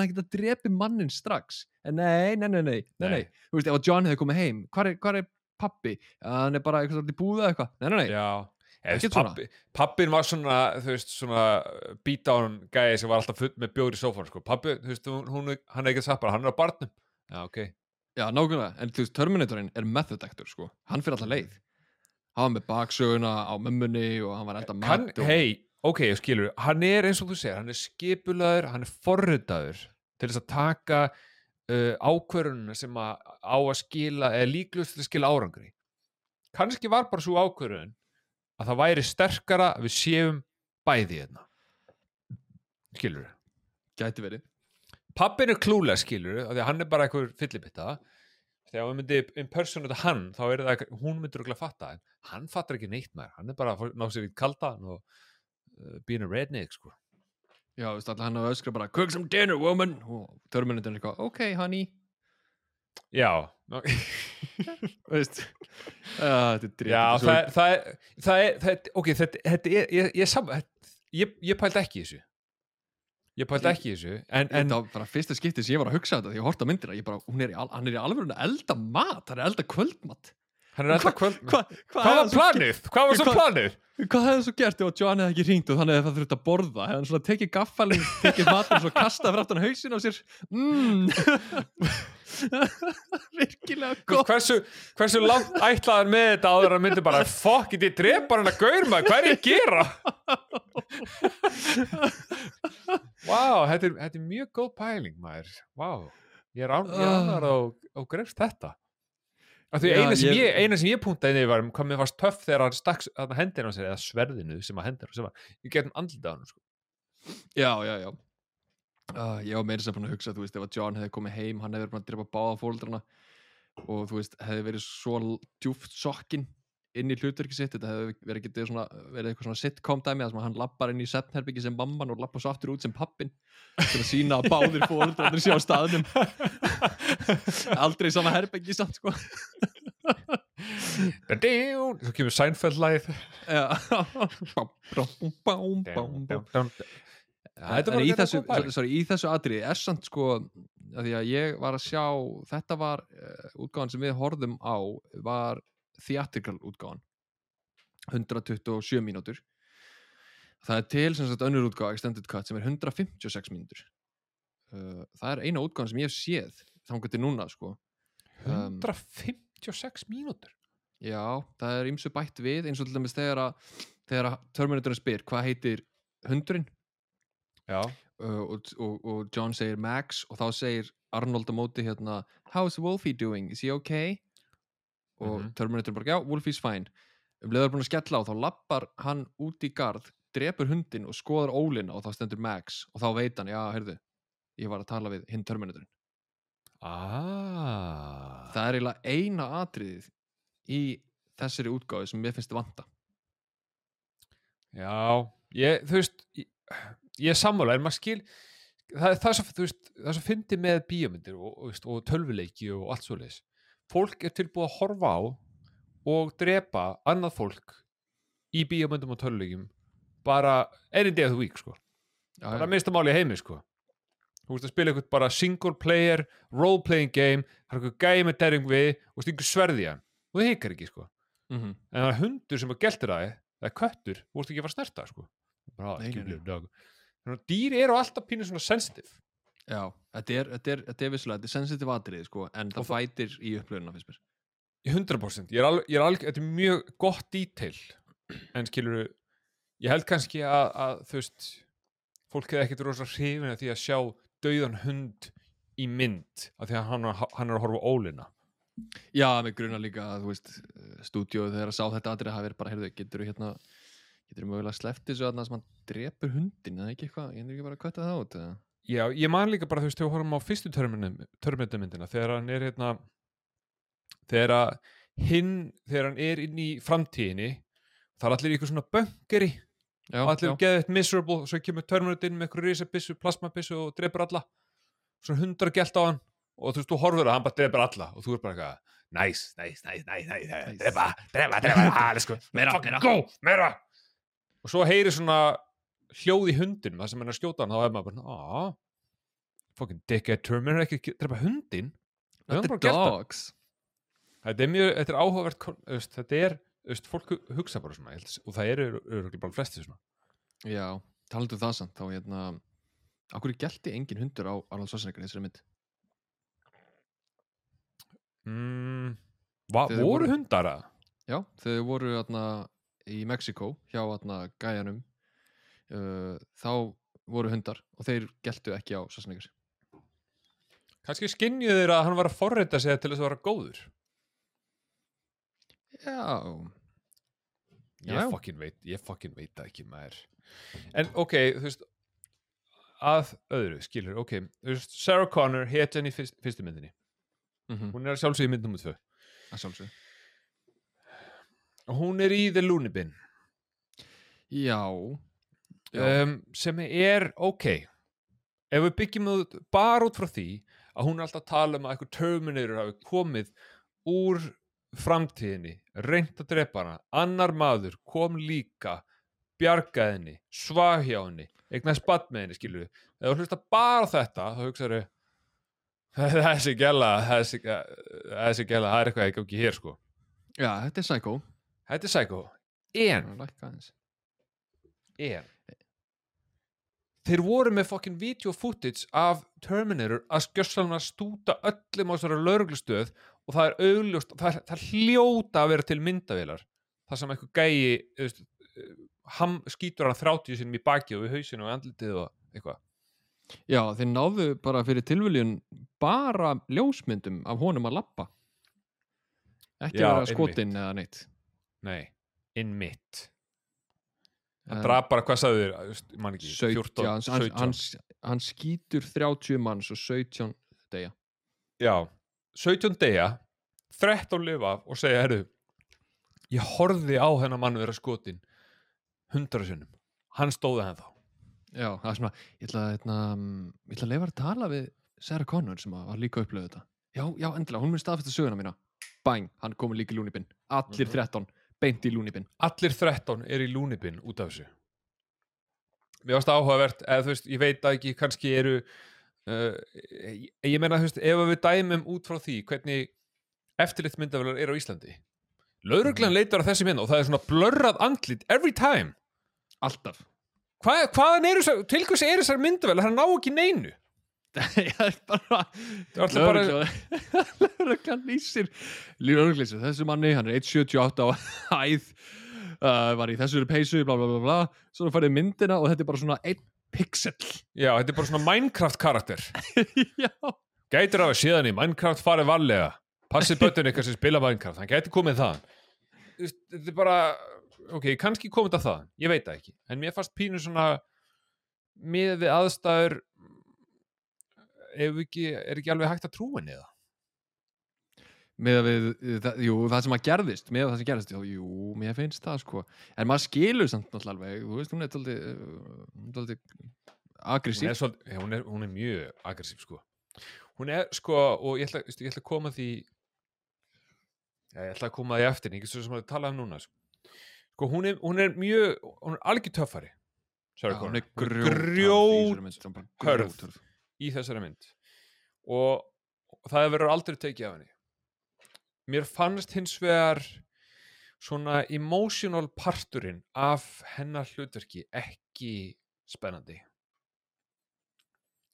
hefði getað drepi mannin strax. En nei, nei, nei, nei, nei, Nei. þú veist, ef að John hefði komið heim hvar er, er pappi, hann er bara eitthvað í búð eða eitthvað, nei, nei, nei, Já Pappin var svona, veist, svona beat down gæði sem var alltaf full með bjóri í sófan, sko. Pappi, þú veist, hún, hún, hann er ekki að sappa, hann er á barnum. Já, ok. já, nákvæmlega en þú veist, Terminatorinn er method actor sko hann fyrir alltaf leið hann var með baksöguna á mömmunni og hann var Kann, mat og... hei, ok, skilur, hann er eins og þú segir, hann er skipulaður, hann er forritaður til þess að taka uh, ákvörununa sem að á að skila, eða líklust til að skila árangri. Kannski var bara svo ákvörun að það væri sterkara að við séum bæði hérna. Skilur gæti verið. Pappin er klúlega skilur af því að hann er bara eitthvað fyllibitta. Þegar við myndi impersonata hann þá er það, eitthvað- hún myndur ekki að fatta en hann fattar ekki neitt með hann er bara að ná sér í kaldan og uh, being a redneck sko. Já, þú veist, alltaf hann að öskra bara Cook some dinner, woman. Og Terminator er eitthvað, ok, honey Já, það, það, það það ég, pældi ekki þessu. Ég pældi ekki þessu, en, en þetta var bara fyrsta skipti sem ég var að hugsa þetta því hún er í, al, hann er í alveg að elda mat, hann er að elda kvöldmat hann er alltaf kvöld... Hva, Hvað var planið? Hvað var svo planið? Hvað hefði svo gert ef að John hefði ekki hringt og þannig að það þurfti að borða hefði hann svona tekið gaffalinn, tekið matinn og svo kastað fyrir aftan hausin á sér mm. virkilega gott Hversu, hversu langt ætlaði hann með þetta áður að myndi bara fuck it, ég drepa hann að gaur maður, hvað er ég að gera? Vá, þetta, er- þetta er mjög góð pæling maður, vá ég er án- ég er ánægður á, á greifst þetta af því Já, eina sem ég- ég, eina sem ég puntaði niður var hvað mér varst töff þegar hann stakk þarna hendina á sér eða sverðinu sem að hendur sem að ég getum andlita á hann sko. já, já, já uh, ég var meira sem að hugsa, þú veist, ef að John hefði komið heim hann hefði verið að drepa báða fóldrana og þú veist, hefði verið svo djúpt sokkin inn í hlutverki sitt þetta hefði verið, svona, verið eitthvað svona sitcom dæmi sem hann lappar inn í setnherbyggi sem mamman og lappar svo aftur út sem pappin til að sína að báðir fóldrarnir sé á staðnum. Aldrei sama herbyggi samt sko. Svo kemur Seinfeld lagið. Já. Bám, bám, bám, bám, en í þessu, sorry, í þessu atriði er samt sko að því að ég var að sjá þetta var uh, útgáðan sem við horfðum á var theatrical útgáðan 127 mínútur. Það er til sem sagt önnur útgáða extended cut sem er 156 mínútur. Uh, það er eina útgáðan sem ég hef séð þangar til núna sko. Um, 156 mínútur? Já, það er ymsu bætt við eins og til dæmis þegar að Terminatorinn spyr hvað heitir hundurinn uh, og, og, og John segir Max og þá segir Arnold á móti hérna How's Wolfie doing? Is he okay? og Mhm. Terminator bara, já, Wolfie's fine um leiður búin að skella á, þá lappar hann út í garð, drepur hundin og skoðar ólina og þá stendur Max og þá veit hann, já, heyrðu, ég var að tala við hinn Terminatorinn. ah Það er eiginlega eina atriðið í þessari útgáðu sem mér finnst vanta. Já, ég, þú veist ég, ég er sammála, en maður skil það, það er það svo fyndi með bíómyndir og, og, og tölvuleiki og allt svo leis. Fólk er tilbúið að horfa á og drepa annað fólk í bíómyndum og tölvuleikjum bara any day of the week, sko. Já, bara minnsta máli í heimi, sko. Þú veist að spila eitthvað bara single player role playing game, það er eitthvað gæði með derring við og stingur sverði í hann og það hikar ekki, sko. mm -hmm. en það er hundur sem að geltir það það er köttur, þú veist ekki að fara að snerta sko. bara, Nei, að dýr eru alltaf pínu svona sensitive. Já, þetta er, þetta er, þetta er vissulega, þetta er sensitive atriði, sko, en það fætir í upplöðuna, finnst mér. í 100% ég er alveg, ég er alveg, þetta er mjög gott detail. En skilur ég held kannski að, að þú veist fólk hefði ekkert rosa hrifin af því að sjá dauðan hund í mynd af því að hann, hann er að horfa ólina. Já, mig gruna líka að, þú veist, stúdíóið þegar að sá þetta atrið hafi verið bara, heyrðu, getur þú hérna, getur þú mögulega sleppt þessu að sem hann drepur hundin, eða ekki eitthvað, ég er ekki bara að kvötta það út, eða? Já, ég man líka bara, þú veist, þegar við horfum á fyrstu törmyndamyndina, þegar hann er hérna, þegar hinn, þegar hann er inn í framtíðinni, það er allir eitthvað svona böngeri, allir geðið eitt miserable, og svo kemur törmyndin með eitthvað risabissu, plasmabissu og drepur alla, svona hundra gælt á hann, og þú veist, þú horfur að hann bara drepur alla, og þú er bara eitthvað, næs, næs, næs, næs, næs, næs, drepa, drepa, drepa, ah, let's go, Meira, fucking meira. go, meira, og svo heyri svona hljóð í hundinum, það sem hann er að skjóta hann, þá er maður bara, aaa, fucking dickhead Terminator ekki drepa hundin þetta er dogs. þetta er mjög, þetta er áhugavert veist, þetta er, veist, fólk hu- hugsa bara svona held, og það eru örugglega bara flesti svona Já, talandu um það samt, þá hérna, okkur gælti engin hundur á Arnold Schwarzenegger þessari mynd. mm, va, voru voru- hundar að Já, þau voru hérna í Mexiko hjá hérna gæjanum, uh, þá voru hundar og þeir gæltu ekki á Schwarzenegger. kannski skinnju þeir að hann var að forrita sig til þess að vera góður? Já, ég fokkin veit, ég fokkin veit það ekki maður. En ok, þú veist að öðru, skilur, ok þú veist, Sarah Connor hetjan í fyrst, fyrstu myndinni. Mm hún er að sjálfsögja mynd nummer tvö. Að sjálfsög. Hún er í The Looney Bin. Já, já. um, sem er ok. Ef við byggjum út bara út frá því að hún er alltaf að tala um að eitthvað Terminator hafi komið úr framtíðinni, reynt að drepa hana annar maður kom líka bjargaði henni, svag hjá henni eignast spatt með henni, skilur við ef þú hlusta bara þetta, þá hugsaðu þessi gæla þessi, þessi gæla, það er eitthvað ekki hér sko. Já, þetta er Psycho þetta er psycho, en. Er en. Þeir voru með fokkin video footage af Terminator að skjössalna stúta öllum á þessari lauruglustöð og það er augljóst, það, er- það hljóta að vera til myndavélar. Það sem eitthvað gæi eh, ham, skýtur hann 30 sinum í baki og í hausinu og andlitið og eitthvað. Já, þeir náðu bara fyrir tilviljun bara ljósmyndum af honum að lappa ekki Já, vera skotinn eða neitt nei, in mitt. Hann En draf bara, hvað sagði þér, mann ekki 17, 14, já, hann, 17 hann, hann skýtur 30 manns og 17 degja já, 17 degja 13 lifa af og segja, herru ég horfði á hennar mann vera skotin 100 sinnum. Hann stóði henn þá Já, það er svona, ég ætla, að, hérna, ég ætla að leifa að tala við Sarah Connor sem að var líka að upplöðu þetta. Já, já, endilega, hún mun staðfesta söguna mína. Bang, hann komur líka í lúnibinn Allir Mhm. 13, beint í lúnibinn. Allir 13 er í lúnibinn út af þessu. Mér varst áhugavert eða þú veist, ég veit að ekki, kannski eru uh, ég, ég meina, þú veist, ef við dæmum út frá því hvernig eftirlitt myndavelar er á Íslandi lauruglan leitar á þessi mynd og það er svona blörrað andlit every time. Alltaf. Hva, hvaðan eru þessar, til hvers er þessar myndavelar það ná ekki neinu Já, það er bara Það er alltaf bara- Lörglan lýsir Lörglýsir, þessu manni, hann er 1.78 á hæð uh, var í þessu peysu, bla bla bla bla. Svo farið myndina og þetta er bara svona einn pixel. Já, þetta er bara svona Minecraft karakter. Gætur af að síðan í Minecraft farið varlega? Passið bötun eitthvað sem spila Minecraft hann gæti komið það þetta er bara, ok, kannski komið það það ég veit það ekki, en mér fannst pínu svona með við aðstæður ekki, er ekki alveg hægt að trúa það með að við, það, jú, það sem að gerðist með það sem gerðist, já, jú, mér finnst það sko, en maður skilur samt náttúrulega alveg, þú veist, hún er tóldi hún agressív svol, hún, er, hún er mjög aggressív sko. Hún er sko, og ég ætla, ég ætla að koma því ja, ég ætla að koma því eftir ekki svo sem að tala um núna sko, sko hún, er, hún er mjög hún er algjör töffari Sarah hún er grjót hörð. Í þessari mynd. Og, það verður aldrei tekið af henni. Mér fannst hins vegar svona emotional parturinn af hennar hlutverki ekki spennandi.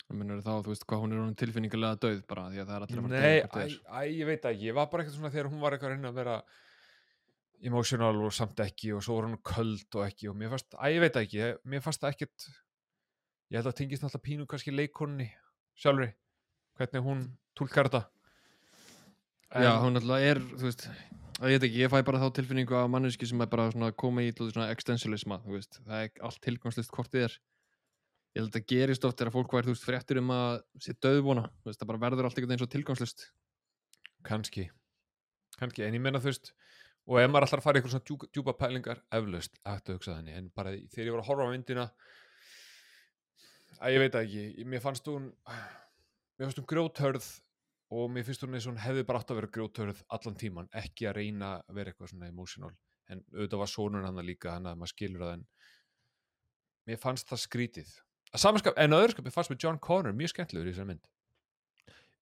Það minnur þá, þú veist, hvað hún er tilfinningulega döð bara, því að það er allir að fara að Nei, er. æ, ég veit ekki, ég var bara eitthvað svona þegar hún var eitthvað að reyna að vera emotional og samt ekki og svo var hún köld og ekki og mér fannst, æ, ég veit ekki, mér fannst það ekkert ég held að tengist náttúrulega pínu kannski leikonni sjálfri, hvernig hún túlkar þetta Já, hún alltaf er, þú veist, að ég veit ekki, ég fæ bara þá tilfinningu af manneski sem er bara svona að koma í svona existentialisma, þú veist, það er allt tilgangslist hvort þið er. Ég held að það gerist oft þegar fólk væri, þú veist, fréttur um að sé döðvona, þú veist, það bara verður allt einhvern veginn svo tilgangslist. kannski, kannski, en ég meina þú veist og ef maður allar að fara í eitthvað svona djúpa, pælingar eflaust, hægt að hugsa þannig en bara þegar ég var að horfa á myndina að ég veit ekki. Mér fannst hún mér fannst hún grjóthörð og mér finnst hún eins og hún hefði bara átt að vera grjóthörð allan tíman, ekki að reyna að vera eitthvað svona emotional, en auðvitað var sonur hann líka, hann að maður skilur það en mér fannst það skrítið. Að samanskap, en að öðru skap, mér fannst með John Connor mjög skemmtilegur í þessari mynd.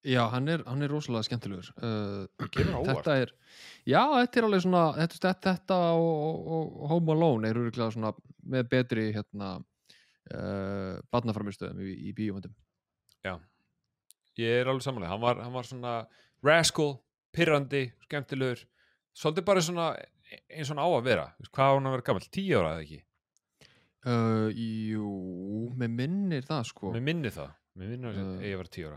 Já, hann er, hann er rosalega skemmtilegur. Uh, þetta er, já, þetta er alveg svona, þetta, þetta, þetta og, og, og Home Alone er öruglega svona með betri, hérna, uh, barnaframistöðum í, í bíómyndum. Já, ég er alveg samanlega hann var, hann var svona rascal pirrandi, skemmtilegur svolítið bara svona eins og hann á að vera hvað hann að vera gammal, tíu ára eða ekki Uh, jú, með minnir það, sko. mér minni það, mér minni það Uh. uh, ég var tíu ára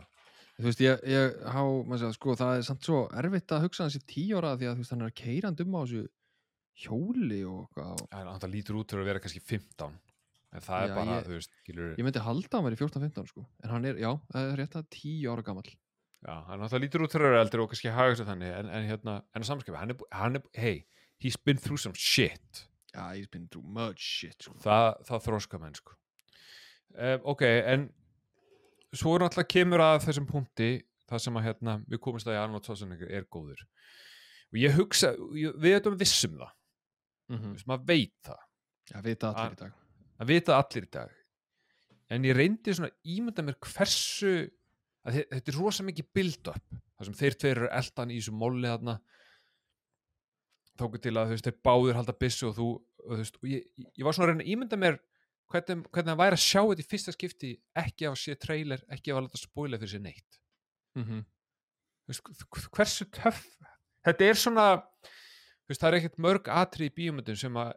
Þú veist, ég, ég há, maður segja, sko, það er samt svo erfitt að hugsa hans í tíu ára því að þú veist, hann er keirand um á þessu hjóli og eitthvað. hann lítur út fyrir að vera kannski 15 en það Já, er bara, ég- þú veist skilur, Ég myndi halda hann væri 14-15, sko. En hann er, já, það er rétt að tíu ára gamall. já, hann alltaf lítur út fyrir að vera eldri og kannski haga sér þannig en, en hérna, en að samskipa, hann er, hann er hey, he's been through some shit Já, he's been through much shit, sko. það, það þróska menn sko. um, ok, en svo er náttúrulega kemur að þessum punkti það sem að hérna, við komumst að Arnold Schwarzenegger er góður og ég hugsa, ég, við erum vissum það mm mm. maður veit það Já, vita Ah. allir í dag að vita allir í dag. En ég reyndi svona ímynda mér hversu að þe- þetta er rosa mikið build-up þar sem þeir tveir eru eldan í þessu molli þarna. Tóku til að þú veist, þeir báður halda byssu og þú og, þú veist, og ég, ég- var svona að reyna að ímynda mér hvernig, hvernig það væri að sjá þetta í fyrsta skipti ekki af að sé trailer, ekki af að láta spoila fyrir sér neitt. Mm -hmm. Veist, hversu töff þetta er svona veist, það er ekkert mörg atri í bíómyndum sem að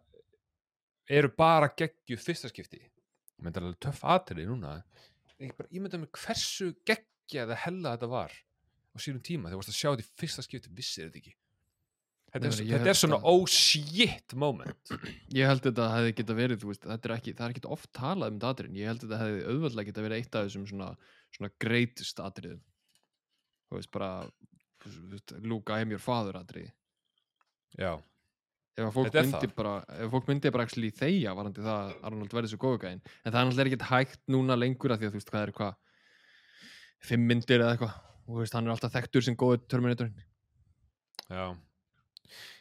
eru bara geggjuð fyrsta skipti. Það er alveg töff atri núna. Ég bara ímynda mér hversu geggja eða hella þetta var á sínum tíma þegar þú varst að sjá þetta í fyrsta skipti vissir þetta ekki. Þetta, Nei, er, ég þetta er svona að- oh shit moment. Ég held þetta hefði geta verið, veist, þetta er ekki, það er ekki oft talað um þetta atriðin, ég held þetta hefði auðvöldlega geta verið eitt af þessum svona, svona greatest atriðum. Þú veist, bara, Luke, I am your father atriði. já, Ef fólk myndi bara, ef fólk myndi bara actually þegja varandi það að Arnold verði svo góðu gæðin, en það er náttúrulega ekkert hægt núna lengur að því að þú veist, hvað er hvað, fimm myndir eða eitthvað, og þú veist, hann er alltaf þekktur sem góðu Terminatorinn. já.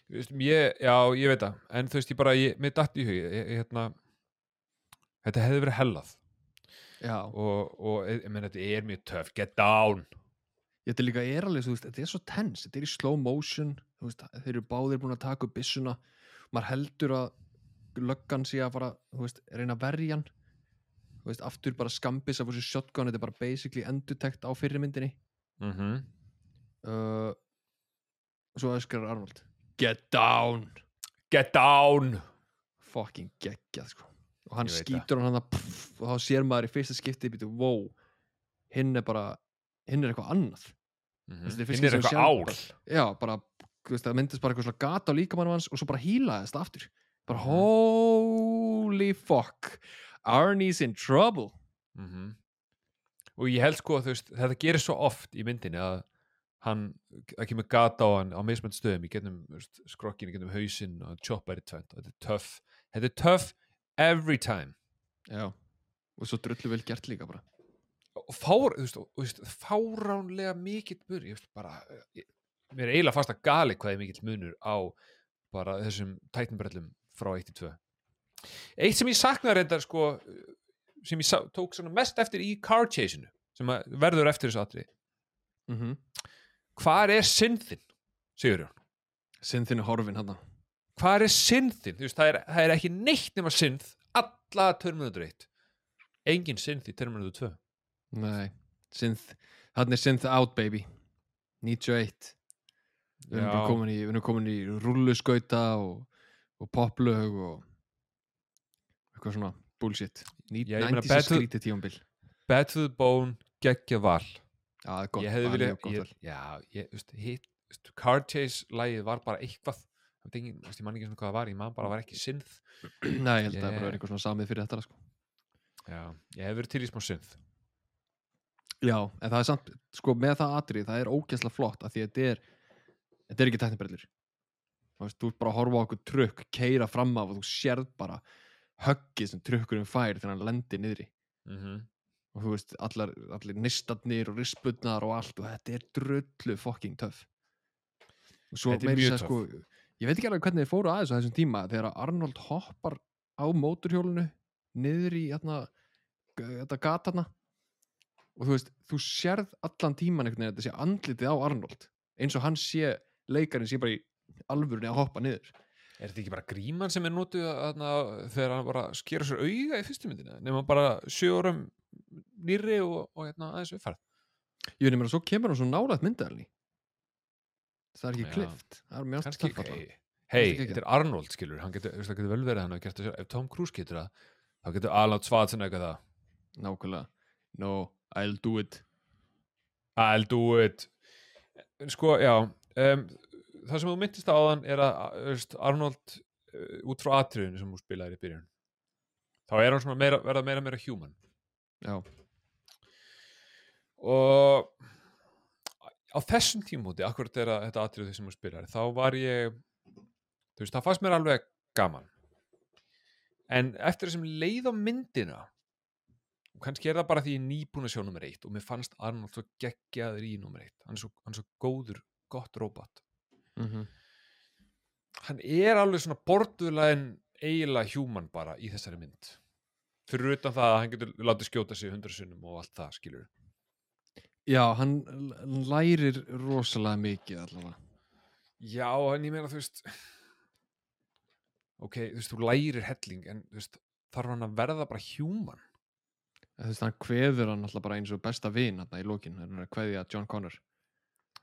Veist, ég, já, ég veit það. En þú veist, ég bara, ég, mér datt í hug hérna þetta hefði verið hellað. Já. og, og ég meina þetta er mjög töff. Get down. Þetta líka er alveg, þú veist, þetta er svo tense, þetta er í slow motion, veist, þeir eru báðir búin að taka upp byssuna, maður heldur að löggan sé að fara, þú veist, reyna að verja hann, þú veist, aftur bara skambis af þessu shotgun, þetta er bara basically endurtekt á fyrri myndinni, mm -hmm. uh, svo öskar Arnold, get down, get down! Fucking geggjað, sko, og hann skýtur hann hann að, og þá sér maður í fyrsta skipti, býtu, wow, hinn er bara, hinn er eitthvað annað, mm fyrst hinn er eitthvað ál. bara. já, bara það myndist bara eitthvað svona gata á líkamannum hans og svo bara hílaðist aftur. Bara Mhm. holy fuck Arnie's in trouble. Mm og ég held sko að veist þetta gerir svo oft í myndinni að hann, það kemur gata á hann á mismönd stöðum, í getnum skrokkinu, í getnum hausinn og choppar í tvent og þetta er töff, þetta er töff every time. Já, og svo drullu vel gert líka bara. Og fár, þú veist, fáránlega mikill munur ég veist bara, ég, mér er eiginlega fast að gali hvað er mikill munur á bara þessum tæknumbrellum frá 1 til 2 eitt sem ég saknaði reyndar sko sem ég tók svona mest eftir í car chaseinu sem verður eftir þessu atrið mm -hmm. hvar er synthin, Sigurjón? Synthinu horfin hann hvar er veist, það er, það er ekki neitt nema synth, alla Terminator 1 engin synth í Terminator 2 nei, synth hann er synth out baby. 91 við erum komin í, erum komin í rulluskauta og, og poplög og eitthvað svona bullshit. Já, ég meina, 90s Bad to- skrítið tíumbil the Bone, geggja val. Já, er gott, ég hefði er viljað ég, já, ég, veist, hit, veist, Car Chase lagið var bara eitthvað. Ég man ekki svona hvað það var, ég man bara að var ekki synth. Nei, ég held að það er Ég- verið eitthvað svona samið fyrir þetta sko. já, ég hef verið til í smá synth. Já, en það er samt, sko, með það atrið, það er ógæslega flott að því að þetta er, þetta er ekki teknibrellur. Þú ert bara að horfa á okkur trukk, keira fram af og þú sérð bara höggið sem trukkurinn fær þegar hann lendir niðri. mm -hmm. Og þú veist, allar, allir nistarnir og risputnar og allt og þetta er drullu fucking töff. Og svo Þetta er meiri sér, sko, ég veit ekki alveg hvernig þið fóru aðeins á þessum tíma þegar Arnold hoppar á móturhjólinu niður í hérna, g- þetta gatana og þú veist, þú sérð allan tíman einhvern veginn að þetta sé andlitið á Arnold eins og hann sé, leikarinn sé bara í alvörunni að hoppa niður. Er þetta ekki bara gríman sem er þarna, þegar hann bara skera sér auga í fyrstu myndina nema bara sjö árum nýrri og, og hérna, aðeins uppfærð ég veit mér að svo kemur hann svo nálægt myndaðalni það er ekki klift það er mjög Kannski ekki. þetta er Arnold skilur. Hann getur, það getur vel verið að hann gert það sjálf. ef Tom Cruise getur það, þá getur Arnold Schwarzenegger það. Nákvæmlega, no, I'll do it. I'll do it. Sko, já um, það sem þú myndist á áðan er að veist, Arnold uh, út frá atriðinu sem þú spilaðir í byrjun þá er hann svona meira, verða meira meira human. Já, og á þessum tímúti, akkurat þegar þetta atriðu sem þú spilar, þá var ég þú veist, það fannst mér alveg gaman. En eftir þessum leið á myndina kannski er það bara því ég er nýbúin að sjá nummer eitt og mér fannst Arnold svo geggjaður í nummer eitt. Hann er svo, hann er svo góður, gott robot. Mm hann er alveg svona bordulegin eiginlega human bara í þessari mynd. Fyrir utan það að hann getur látið skjóta sig hundra sinnum og allt það skilur Já, hann lærir rosalega mikið allavega. Já, en ég meina þú veist ok, þú veist, þú lærir helling en þú veist, þarf hann að verða bara human? Þú veist, hann kveður hann alltaf bara eins og besta vin hann í lokin, hann er að kveðja John Connor.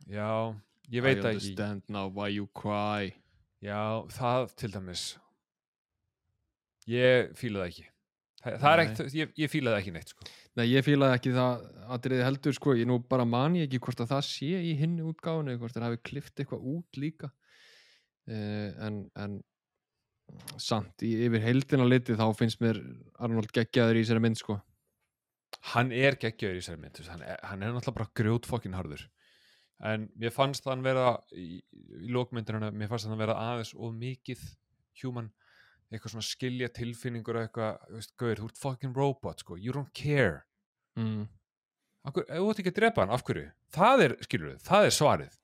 Já, ég veit I það ekki. understand now why you cry. Já, það til dæmis. Ég fíla það ekki. Það, það er ekkert, ég, ég fíla það ekki neitt sko. Nei, ég fílaði ekki það atriði heldur, sko, ég nú bara man ég ekki hvort að það sé í hinni útgáfunu, hvort það hafi klift eitthvað út líka. Uh, en, en samt, yfir heildina litið þá finnst mér Arnold geggjaður í þessari mynd, sko. Hann er geggjöður í þessari mynd hann, er, hann er náttúrulega bara grjót fokkin harður En mér fannst hann vera í, í lókmyndinu, mér fannst hann vera aðeins of mikið human eitthvað svona skilja tilfinningur og eitthvað, veist, gauður, þú ert fucking robot sko, you don't care mm. Akkur, þú ert ekki að drepa hann, af hverju? Það er, skilur við, það er svarið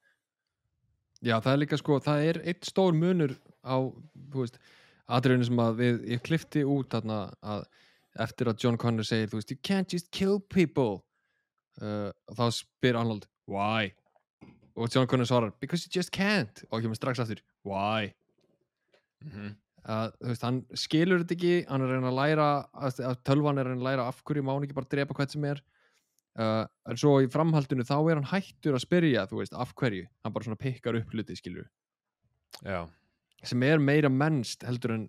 Já, það er líka, sko, það er eitt stór munur á, þú veist atriðinu sem að við, ég klifti út þarna að eftir að John Connor segir, þú veist, you can't just kill people uh, og þá spyr Arnold, why? Og John Connor svarar, because you just can't. Og kemur strax aftur, why? mm -hmm. að, þú veist, hann skilur þetta ekki hann er að reyna að læra að, að tölvan er að reyna að læra af hverju má hann ekki bara drepa hvert sem er. Uh, en svo í framhaldinu þá er hann hættur að spyrja, þú veist, af hverju. Hann bara svona pikkar upp hluti, skilur Já, sem er meira mennst heldur en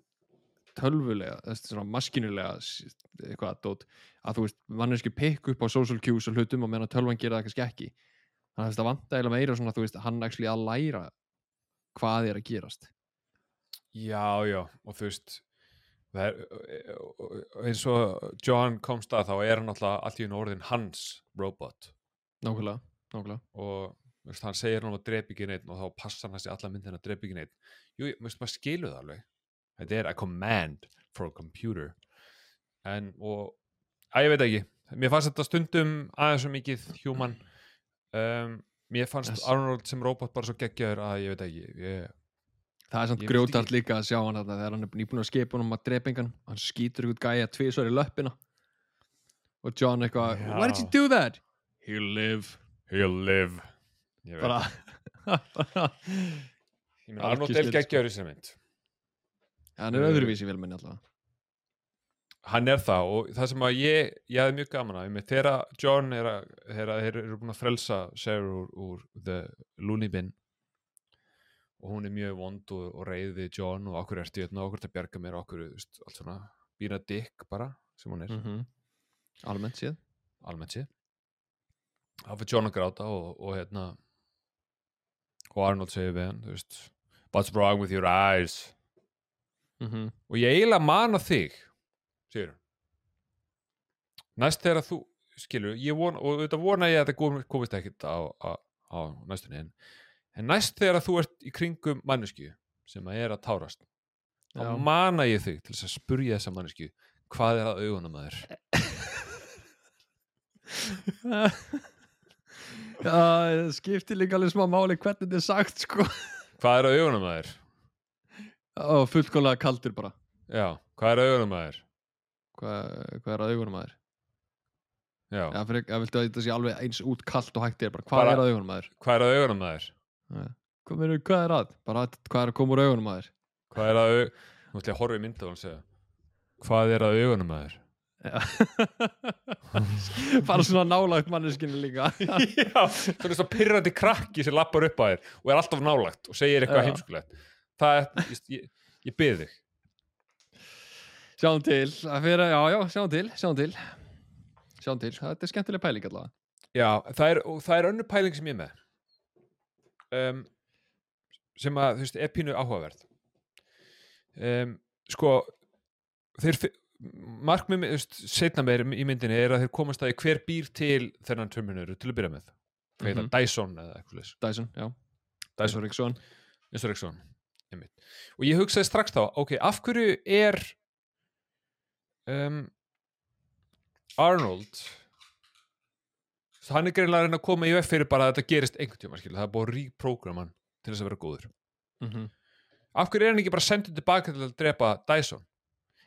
tölvulega, svona maskinulega eitthvað dót, að þú veist manneski pikk upp á social cues og hlutum og meðan að tölvan gera það kannski ekki þannig að þetta vanta eiginlega meira svona, þú veist, hann actually að læra hvað er að gerast. Já, já, og þú veist er, eins og John komst að þá er hann alltaf allt í einu orðin hans robot. Nákvæmlega, nákvæmlega. Og veist, hann segir hann ekki neitt og þá passa hann sér alla myndin ekki neitt Jú, veist, maður skilu það alveg. Þetta er a command for a computer. En og að ég veit ekki, mér fannst þetta stundum aðeins svo mikið human um, mér fannst Yes. Arnold sem robot bara svo geggjaður að ég veit ekki ég, Það er samt grjótart líka að sjá hann þegar hann er nýbúin að skipa hann um að drepa engan hann skýtur ykkur gæja tvisvar í löppina. Og John eitthvað. Why did you do that? He'll live he'll live. Bara, bara Arnold er snilld, geggjaður í þessari mynd. Hann er Uh, öðruvísi velmenni allavega hann er það og það sem að ég ég hefði mjög gaman að með þegar John er að þeir eru búin að frelsa Sarah úr, úr The Looney Bin og hún er mjög vond og, og reið við John og okkur ertu hérna okkur að bjarga mér og okkur, veist, allt svona býra dick bara, sem hún er. Mm almennt séð. Almennt séð. Þá fyrir John að gráta og, og hérna og Arnold segir við hann, þú veist what's wrong with your eyes? Mm og ég eiginlega man á þig hann næst þegar þú skilur, ég von, og þetta vona ég að kom, komist ekkit á, á, á næstunni en, en næst þegar þú ert í kringum mannesku sem að er að tárast þá Já. mana ég þig til þess að spurja þessa mannesku hvað er að augunum að þér? Já, það skiptir líka alveg smá máli hvernig þetta er sagt sko. Hvað er að augunum að þér? Og fullkomlega kaldur bara. Já, hvað er að augunum að þér hvað, hvað er að augunum að þér? já, Já, fyrir, að viltu að þetta sé alveg eins út kalt og hægt er bara, hvað Bara- er að augunum að þér? hvað er að augunum að þér Hvað, meinu, hvað er að? Bara hvað er að koma úr augunum að þér? hvað er að au- nú ætla ég að horfa í mynda og hann segja hvað er að augunum að þér Já. bara svona nálægt manneskinu líka Já, svona svo pyrrandi krakki sem lappar upp að þér og er alltaf nálægt og segir eitthvað Já. heimskulegt það er, ég, ég, ég byrði þig sjáum til, fyrir, já, já, sjáum til sjáum til, sjáum til þetta er skemmtileg pæling allavega. Já, það er, það er önnur pæling sem ég með. Um, sem að, þú veist, er pínu áhugaverð um, sko þeir markmið, þú veist, setna meir í myndinni er að þeir komast að hver býr til þennan Terminator til að byrja með. Hvað heita, Mhm. Dyson eða eitthvað leys Dyson, já, Dyson, Dyson eins og Rexon einmitt. og ég hugsaði strax þá ok, af hverju er um, Arnold. Hann er greinlega að reyna að koma í veg fyrir bara að þetta gerist einhvern tíma skilur, það er búið að reprogramma hann til þess að vera góður. Mhm. af hverju er hann ekki bara sendur tilbaka til að drepa Dyson?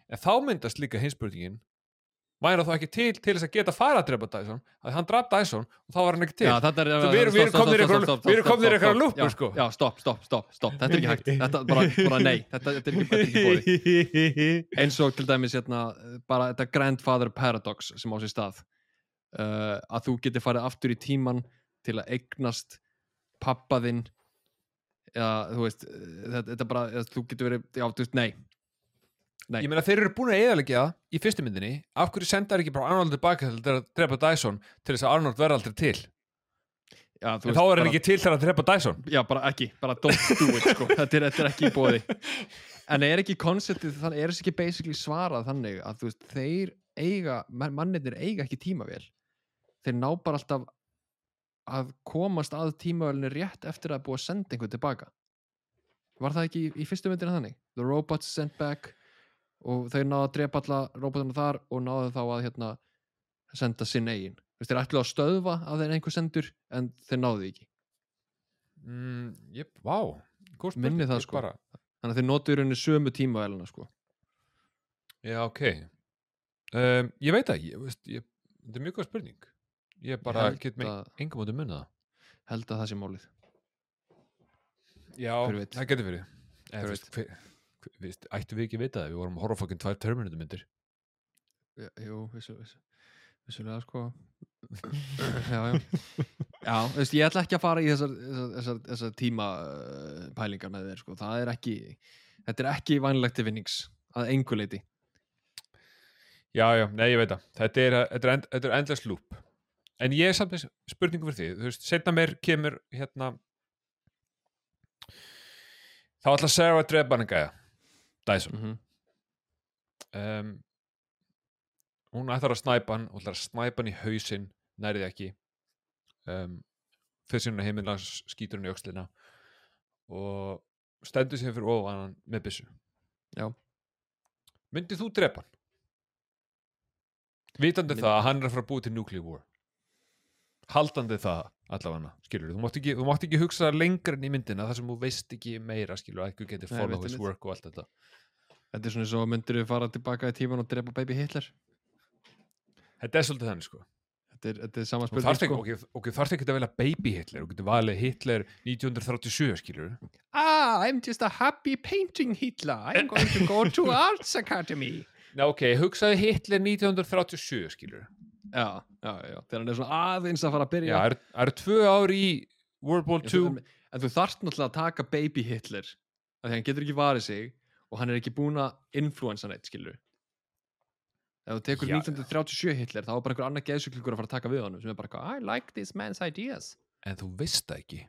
En þá myndast líka hinspurningin væri það þá ekki til til þess að geta fara að drepa Dyson? Að hann draf Dyson og þá var hann ekki til. Er, við erum- komnir lúppur, já, sko. Já, stopp, stopp, stopp, stopp, þetta er ekki hægt. Þetta er bara, bara nei, þetta, þetta er ekki, er bóði eins og til dæmis hérna, bara þetta grandfather paradox sem á sér stað. Uh, að þú getur farið aftur í tíman til að eignast pappaðinn eða þú veist eh, þetta, þetta bara, þú getur verið já, þú veist, nei Nei. ég meina þeir eru búin að eðalegja í fyrstu myndinni af hverju sendar ekki bara Arnold tilbaka til að drepa Dyson til þess að Arnold verða aldrei til? Já, en þá er bara- hann ekki til til að drepa Dyson. Já, bara ekki, bara don't do it sko. þetta, er, þetta er ekki í bóði en er ekki konceptið, þannig er þess ekki basically svarað þannig að veist, þeir eiga, mannirnir eiga ekki tímavél? Þeir ná bara alltaf að komast að tímavélinu rétt eftir að búa einhvern tilbaka. Var það ekki í, í fyrstu myndinu þannig? The robots sent back og þeir náðu að drepa alla robotana þar og náðu þá að hérna, senda sinn eigin. Þú veist, þeir ætlu að stöðva að þeir einhver sendur en þeir náðu ekki. Mm, jöp, vá. Spurning, Minni það, ég sko. bara, þannig að þeir notu í rauninni sömu tímavélina sko. já ok. Um, ég veit það ég, ég, þetta er mjög góð spurning. Ég bara held get með engum átum munna það. Held að það sé málið. Já, það getur verið Hver Eða, veist, hver, hver, veist, ættu við ekki að vita það við vorum að horfa á fokkin tvær Terminator myndir Já, jú, vissu, vissu, vissulega sko já, já já, þú veist, ég ætla ekki að fara í þessar, þessar, þessar, þessar tíma uh, pælingar með þeir sko, það er ekki þetta er ekki vænlegt til vinnings að engu leiti Já, já, nei, ég veit það. Þetta er, þetta er, end, þetta er endless loop. En ég er samt spurningu fyrir því. Þú veist, setna mér kemur hérna þá ætla Sarah að drepa hann að gæja. Dyson. mm -hmm. Um, hún ætlar að snæpa hann og ætlar að snæpa hann í hausinn, nærið ekki. Um, fyrir sinna heimilans skýtur hann í öxlina og stendur sér fyrir ofan hann með byssu. Já. Myndið þú drepa hann? Vitandi Mynd- það að hann er að fara að búið til nuclear war haldandi það allavega, skilur þú mátt ekki, þú mátt ekki hugsa lengra en í myndina þar sem þú veist ekki meira, skilur ekki getur follow his work og allt þetta. Þetta er svona svo myndir við fara tilbaka í tíman og drepa baby Hitler? Þetta er svolítið þannig sko. Þetta er, þetta er sama þú spurning ekki, sko. okay, okay, þarft ekki að velja baby Hitler þú getur valið Hitler 1937 skilur ah, I'm just a happy painting Hitler. I'm going to go to Arts Academy. Ná, ok, hugsaði Hitler 1937 skilur já, já, já, þegar hann er svona aðeins að fara að já, byrja. Eru- það eru tvö ár í World War Já, II þú- en þú þarft náttúrulega að taka baby Hitler af því hann getur ekki varið sig og hann er ekki búin að influensa neitt skilur ef þú tekur Já, 1937 Hitler þá er bara einhver annar geðsjúklingur að fara að taka við honum sem er bara eitthvað, I like this man's ideas. En þú veist það ekki.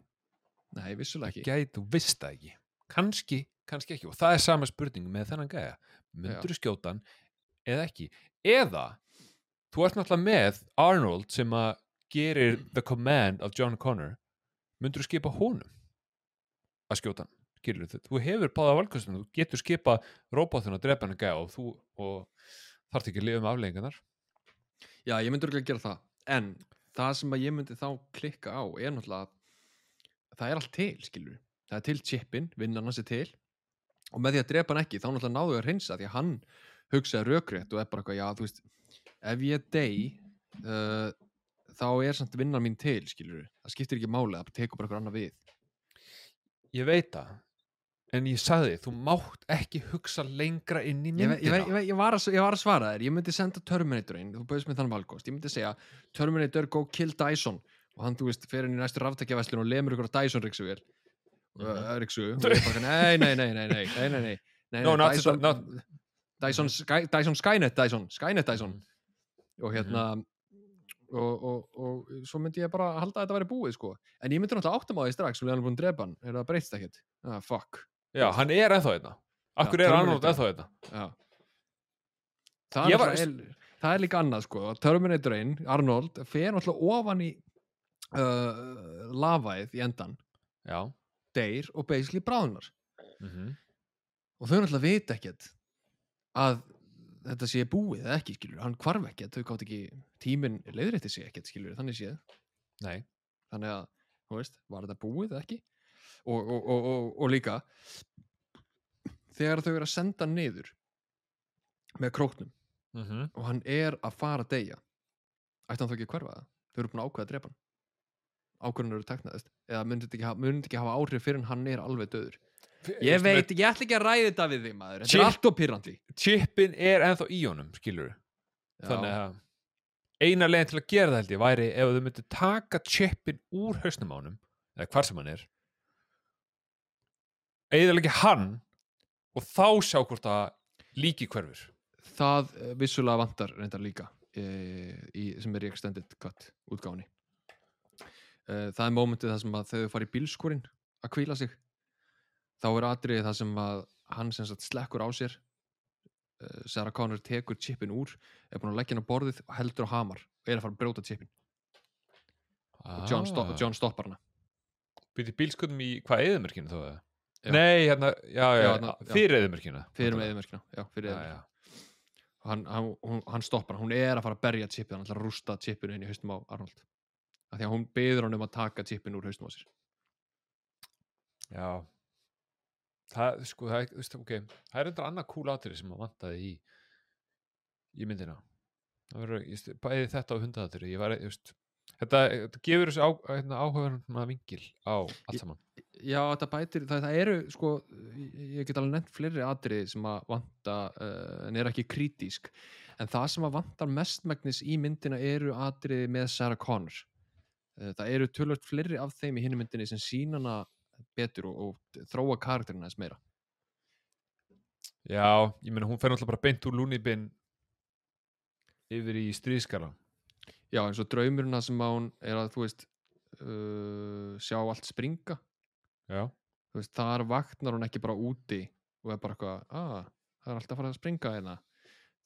Nei, vissulega ekki. gæti, þú veist það ekki. Kannski, kannski ekki. Og það er sama spurning með þennan gæja. Myndur þú skjóta hann eða ekki? Eða þú ert náttúrulega með Arnold sem að gerir the command of John Connor. Myndur þú skipa honum að skjóta hann? Skilur þú, þú hefur báða valkostum þú getur skipa robotun að drepa hann að gæja og þú og þarf ekki að lifa um afleggingarnar já, ég myndi örugglega gera það. En það sem að ég myndi þá klikka á er náttúrulega það er allt til, skilur það er til chipin, vinnan hans er til. Og með því að drepa hann ekki, þá náttúrulega náðu að hreinsa því að hann hugsaði rökrétt og er bara eitthvað, já, þú veist ef ég dey uh, þá er samt vinnan mín til, skilur það skiptir ekki máli, það tekur bara eitthvað annað við. Ég veit það en ég sagði, þú mátt ekki hugsa lengra inn í ég, myndina ég, ég, ve- ég, var að, ég var að svara þér, ég myndi senda Terminator inn, þú bauðist með þann valkost, ég myndi segja Terminator go kill Dyson. Og hann, þú veist, fer inn í næstu ráftækjavæslun og lemur ykkur á Dyson riksu vel uh, riksu, og ég bara, nei, nei, nei, nei, nei, nei, nei, nei, nei, No, not- Dyson, not- Dyson, Sky, Dyson Skynet Dyson, Skynet Dyson og hérna og, og, og svo myndi ég bara halda að þetta væri búið, sko. En ég myndi náttúrulega áttum á því strax, og við erum búin að drepa hann er það breytst ekkert, ah, fuck. Já, hann er ennþá þetta akkur Já, er Arnold Terminator. ennþá þetta? Já. Það, er var- náttúrulega er, það er líka annað sko Terminatorinn, Arnold, fer náttúrulega ofan í uh, lavaið í endan, já. Deyr og basically bráðunar mm og þau náttúrulega vita ekkert að þetta sé búið eða ekki skilur, hann hvarf ekki, þau gátt ekki tíminn leiðrétti sig ekkert skilur, þannig séð. Nei, þannig að, þú veist, var þetta búið eða ekki? Og, og, og, og, og líka þegar þau eru að senda niður með króknum mm og hann er að fara að deyja ætti hann þá ekki að hverfa það? Þau eru búin að ákveða að drepa hann. Ákveðan eru teknaðist eða þetta ekki, myndi ekki hafa áhrif fyrir hann er alveg döður ég veit, ég ætla ekki að ræða þetta við þig maður. Þetta er allt og pyrrandi Chippin er ennþá í honum, skilur þannig að eina leginn til að gera það held ég væri ef þau myndu taka chippin úr hausnum á honum eða hvar sem hann er eða hann og þá sjá hvort að líki hverfur. Það eh, vissulega vantar reyndar líka e, í, sem er í extended cut útgáfunni. E, það er mómentið það sem að þau fara í bílskurinn að kvíla sig þá er atriðið það sem að hann sem sagt slekkur á sér e, Sarah Connor tekur chipin úr er búin að leggja hann á borðið og heldur á hamar og er að fara að brjóta chipin og John, sto Ah. John stoppar hana Byrði bílskutum í hvað eðumörkinu þó eða? Já. Nei, hérna, já, já, Já, já. fyrir eðumörkinu fyrir með eðimerkina já, fyrir já. og hann, hann, hún, hann stoppar, hún er að fara að berja chipið, hann ætlar að rústa chipinu inn í haustum á Arnold af því að hún beður hann um að taka chipin úr haustum á sér já. Það, sko, það, veist, ok Það er endur annað kúl atrið sem að vantaði í í myndina. Verður, ég bæði þetta ég veist Þetta, þetta gefur þessu á, hérna, áhugaverðan vingil á allt saman. Já, þetta bætir, það, það eru sko, ég get alveg nefnt fleiri atriði sem að vanta uh, en er ekki krítísk. En það sem að vantar mestmægnis í myndina eru atriði með Sarah Connor. Uh, það eru tölvöld fleiri af þeim í hinni myndinni sem sína hana betur og, og þróa karakterina þess meira. Já, ég meina hún fer náttúrulega bara beint úr lúnibinn yfir í stríðskala Já, eins og draumurinn að sem hún er að, þú veist uh, sjá allt springa. Já, veist, þar vaknar hún ekki bara úti og er bara eitthvað, að það er alltaf að fara að springa hérna.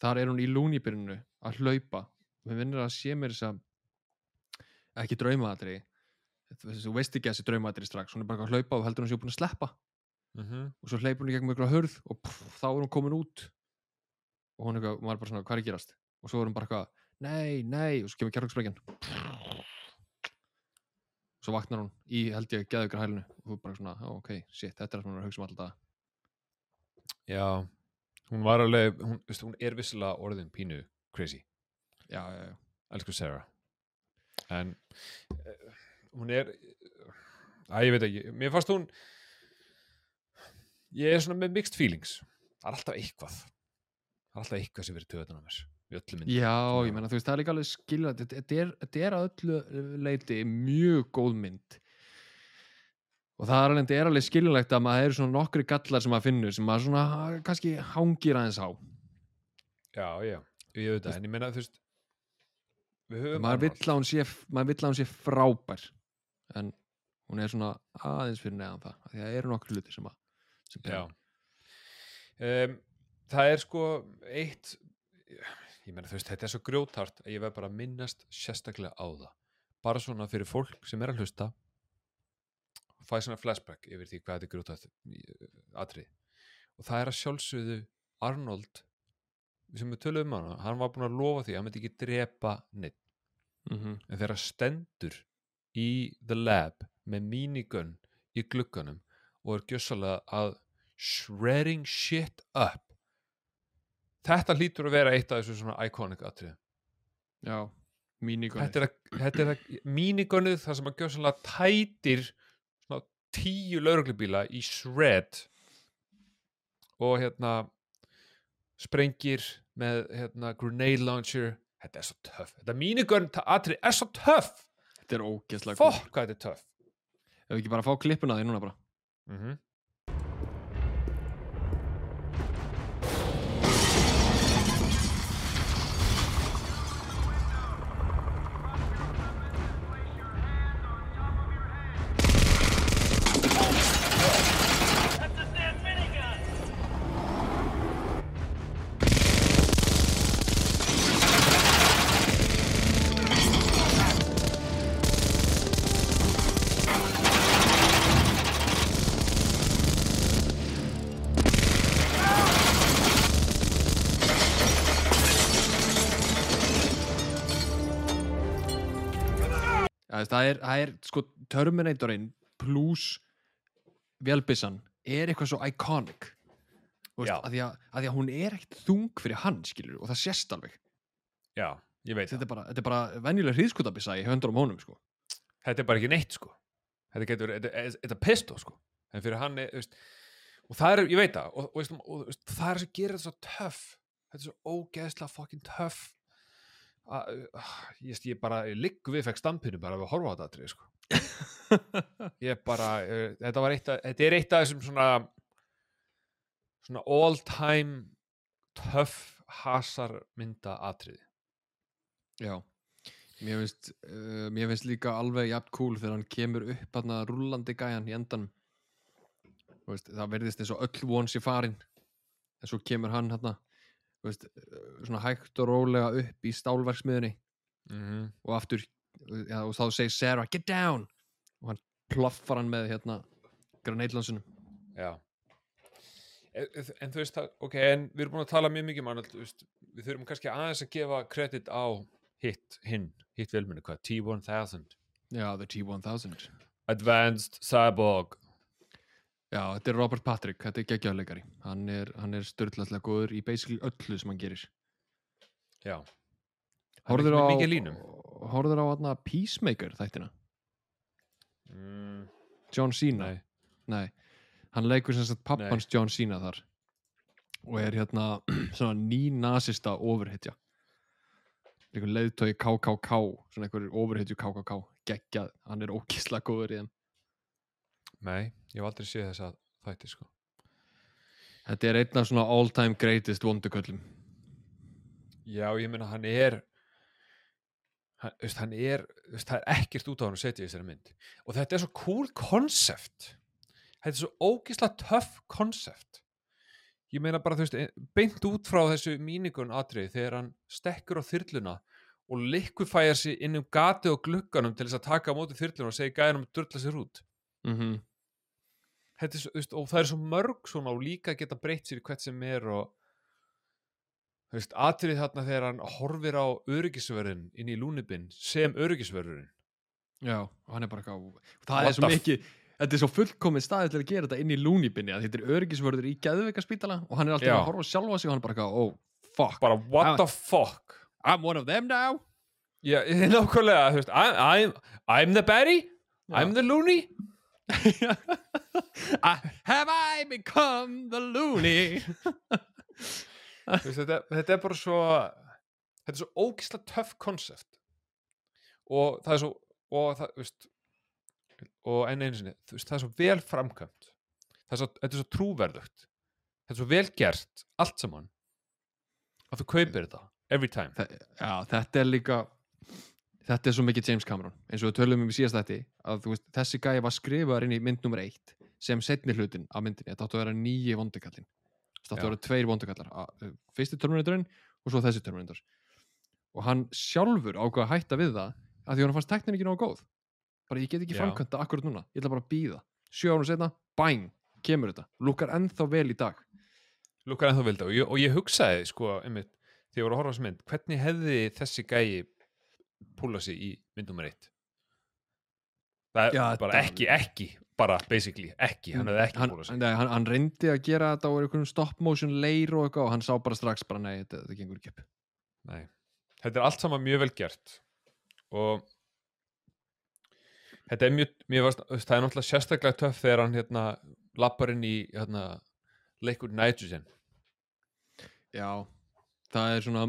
Þar er hún í lúnibyrinu að hlaupa. Við vinnir að sé mér þess að ekki draumaðatri þú veist ekki að þessi draumaðatri strax. Hún er bara að hlaupa og heldur hún sé búin að sleppa. Mm og svo hleypur hún í gegnum ykkur hörð og pff, þá er hún komin út. Og hún er eitthvað, maður er bara svona, hvað er að gerast? Og svo er hún bara eitthvað, nei, nei. Og svo kemur kærleiksbreykjan svo vaknar hún í held ég geða ykkur hælinu. Og þú er bara svona, "Ó, ok, shit, þetta er það sem hún er að hugsa um alltaf já Hún var alveg, hún, veist, hún er vissilega orðin pínu crazy. Já, já, já, Elsku Sarah. En uh, hún er Æ, ég veit ekki Mér fannst hún Ég er svona með mixed feelings. Það er alltaf eitthvað. Það er alltaf eitthvað sem verið töðan á mér já ég menna, þú veist, það er líka alveg skilja þetta, er, þetta er að öllu leiti mjög góð mynd. Og það er alveg, er alveg skiljulegt að maður eru svona nokkri gallar sem maður finnur sem maður svona kannski hangir aðeins á. Já, já, ég veit það En ég meina, þú veist að maður vill að hún sé frábær en hún er svona aðeins fyrir neðan það því að það eru nokkur hluti sem að sem um, Það er sko eitt ég meina þú veist, þetta er svo grjótart að ég verð bara að minnast sérstaklega á það. Bara svona fyrir fólk sem er að hlusta fæ svona flashback yfir því hvað þetta er grjótart atrið og það er að sjálfsögðu Arnold sem við töluðum um hana, hann var búin að lofa því að hann myndi ekki drepa neitt Mhm. en þegar hann stendur í the lab með minigun í glugganum og er gjössalega að shredding shit up. Þetta hlýtur að vera eitt af þessu svona iconic atrið já, mínigunni þetta er að, minigunið það sem að gjössalega tætir svona tíu lauruglubíla í shred og hérna sprengir með hérna grenade launcher. Þetta er svo töff. Þetta minigun atrið er svo töff þetta er ógeðslega fokk hvað þetta er töff. Ef við ekki bara fá klippuna því núna bara. Mm -hmm. Það, er, það er sko Terminatorinn plus Vélbissan er eitthvað svo iconic. Veist, að, því að, að því að hún er ekkert þung fyrir hann skilur og það sést alveg. Já, ég veit þetta er bara, þetta er bara venjuleg hríðskotabissa í höndur um honum sko. þetta er bara ekki neitt sko. Þetta getur, þetta er- þetta pistó sko. En fyrir hann er, þú veist og það er, ég veit það og, og, og, og það er sem gerir þetta svo töff. Þetta er svo ógeðslega fucking töff að, ég, ég bara, ligg við fekk stampinu bara við að horfa á þetta atrið sko. Ég bara, uh, þetta að, þetta er eitt af þessum svona svona all time töff hasar mynda atriði. Já. Mér finnst, uh, líka alveg jafn cool þegar hann kemur upp hann rúllandi gæjan í endan veist, það verðist eins og öll von sé farin. En svo kemur hann hann veist, svona hægt og rólega upp í stálverksmiðunni mm -hmm. og aftur ja, og þá segir Sarah get down! Og hann ploffar hann með hérna granatlansunum Já. En, en þú veist ok, en við erum búin að tala mjög mikið um veist, við þurfum kannski aðeins að gefa kredit á hitt, hinn, hitt velmenni, hvað, T-1000 Já, the T-1000 Advanced Cyborg Já, þetta er Robert Patrick, þetta er geggjáleikari hann er, er störtlaslega góður í basically öllu sem hann gerir. Já, Horfður með á, mikið línum. horfður á hana, Peacemaker þættina. Mm, John Cena. Nei. Nei. hann leikur sem sagt pappans John Cena þar. Og er hérna svona ný-nasista ofurhetja einhver leiðtói KKK svona einhver ofurhetju KKK geggjað, hann er ókísla góður í þeim Nei, ég hef aldrei séð þess að þætti, sko. Þetta er einn af svona all time greatest vonduköllum Já, ég meina hann er hann, veist, hann er veist, það er ekkert út á hann að setja í þessari mynd. Og þetta er svo cool concept. Þetta er svo ógislega töff concept. Ég meina bara þú veist ein- beint út frá þessu mínikun atrið þegar hann stekkur á þyrluna og liquifæjar sig inn um gati og glugganum til þess að taka á móti þyrluna og segja gæðanum að durla sér út. Mm -hmm. Þetta er veist, og það er svo mörg svona og líka geta breytt sér hvert sem er og atrið þarna þegar hann horfir á öryggisverðin inn í lúnibinn sem öryggisverðurinn já, og hann er bara það er svo mikið þetta er svo fullkomið staðið til að gera þetta inn í lúnibinni að þetta er öryggisvörður í geðveika spítala og hann er alltaf Já. að horfa sjálfa sig og hann er bara oh, fuck. Bara what Ah. the fuck? I'm one of them now. Já, nákvæmlega, I'm, I'm, I'm the Barry, I'm the Looney I, Have I become the loony? Þetta, þetta er bara svo þetta er svo ógislega töff konsept og það er svo og það, þú veist og enn einu sinni, þú veist, það er svo vel framkvæmt. Það er svo, þetta er svo trúverðugt. Þetta er svo vel gert, allt saman. Að þú kaupir þetta every time. Þe- Já, þetta er líka þetta er svo mikið James Cameron eins og við tölum um í síðast þetta að veist, þessi gæði var skrifaður inn í mynd nummer eitt sem setni hlutin af myndinni. Þetta áttu að vera nýji vondukallin þetta áttu Já. að vera tveir vondukallar að- fyrsti Terminatorinn og svo þessi Terminator. Og hann sjálfur ákvað að hætta við það að því hann fannst teknin ekki nógu góð. Bara ég get ekki Já. framkvæmt það akkurat núna. Ég ætla bara að býða sjö árum setna, bang, kemur þetta. Lukkar ennþá vel í dag. Lukkar ennþá vilda og ég, og ég hugsaði sko, einmitt, þegar ég voru að horfa á þessu mynd hvernig hefði þessi gæi púla sig í mynd nummer eitt. Það er Já, bara þetta- ekki, ekki bara basically, ekki, hann hefði ekki hann, púla sig. nei, hann, hann reyndi að gera þetta á einhvern stop motion leir og eitthvað og hann sá bara strax bara nei, þetta, þetta gengur ekki upp. Nei. þetta er allt saman mjög vel gert og þetta er mjög, mjög varst, það er náttúrulega sérstaklega töff þegar hann hérna lappar inn í hérna, liquid nitrogen. Já, það er svona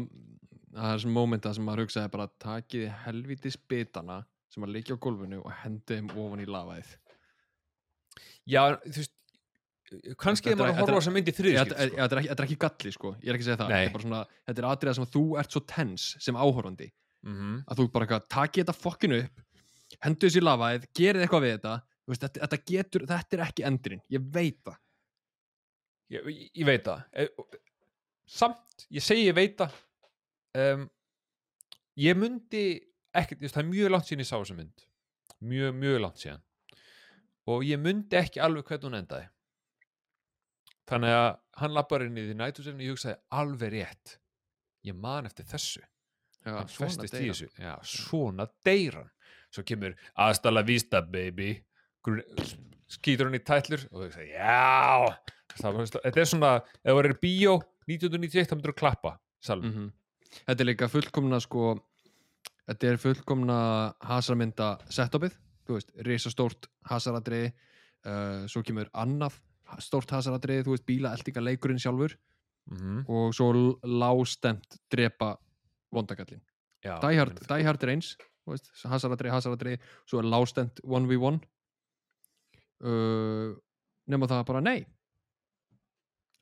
það er svona momenta sem maður hugsaði bara takiði helvítis bitana sem að liggja á gólfinu og hendi þeim ofan í lavaðið. Já, þú veist kannski þegar maður að horfa á þessa mynd í Ég- þriðskip þetta er, sko. þetta er, ekki, galli sko, ég er ekki að segja það. Nei. þetta er, svona, þetta er atriða sem að þú ert svo tens sem áhorfandi. Mm að þú bara takið þetta fokkinu upp hendu þessi lavaðið, gerið eitthvað við þetta. Veist, þetta, þetta getur, þetta er ekki endurinn. Ég veit það. Ég, ég, veit það. Og- samt, ég segi ég veit það um, ég myndi ekkert, það er mjög langt síðan ég sá þessa mynd. Mjög, mjög langt síðan. Og ég myndi ekki alveg hvernig hún endaði. Þannig að hann lappar inn í því nætusen og ég hugsaði alveg rétt. Ég man eftir þessu. Já, hann svona festist í þessu. Já, svona deyran svo kemur hasta la vista baby skýtur hann í tætlur og þau segja já þetta er svona, ef það er bíó 1991 þá myndir þú klappa salum, Mhm. Þetta er líka fullkomna sko Þetta er fullkomna hasarmynda setupið Þú veist, risastórt hasaradriði uh, Svo kemur annað stórt hasaradriði, þú veist, bíla eldinga leikurinn sjálfur mm og svo l- lágstemt drepa vondakallin já, Die Hard, ég meina, Die Hard er eins hasaradriði, hasaradriði svo er lágstemt 1v1 uh, nema það bara nei,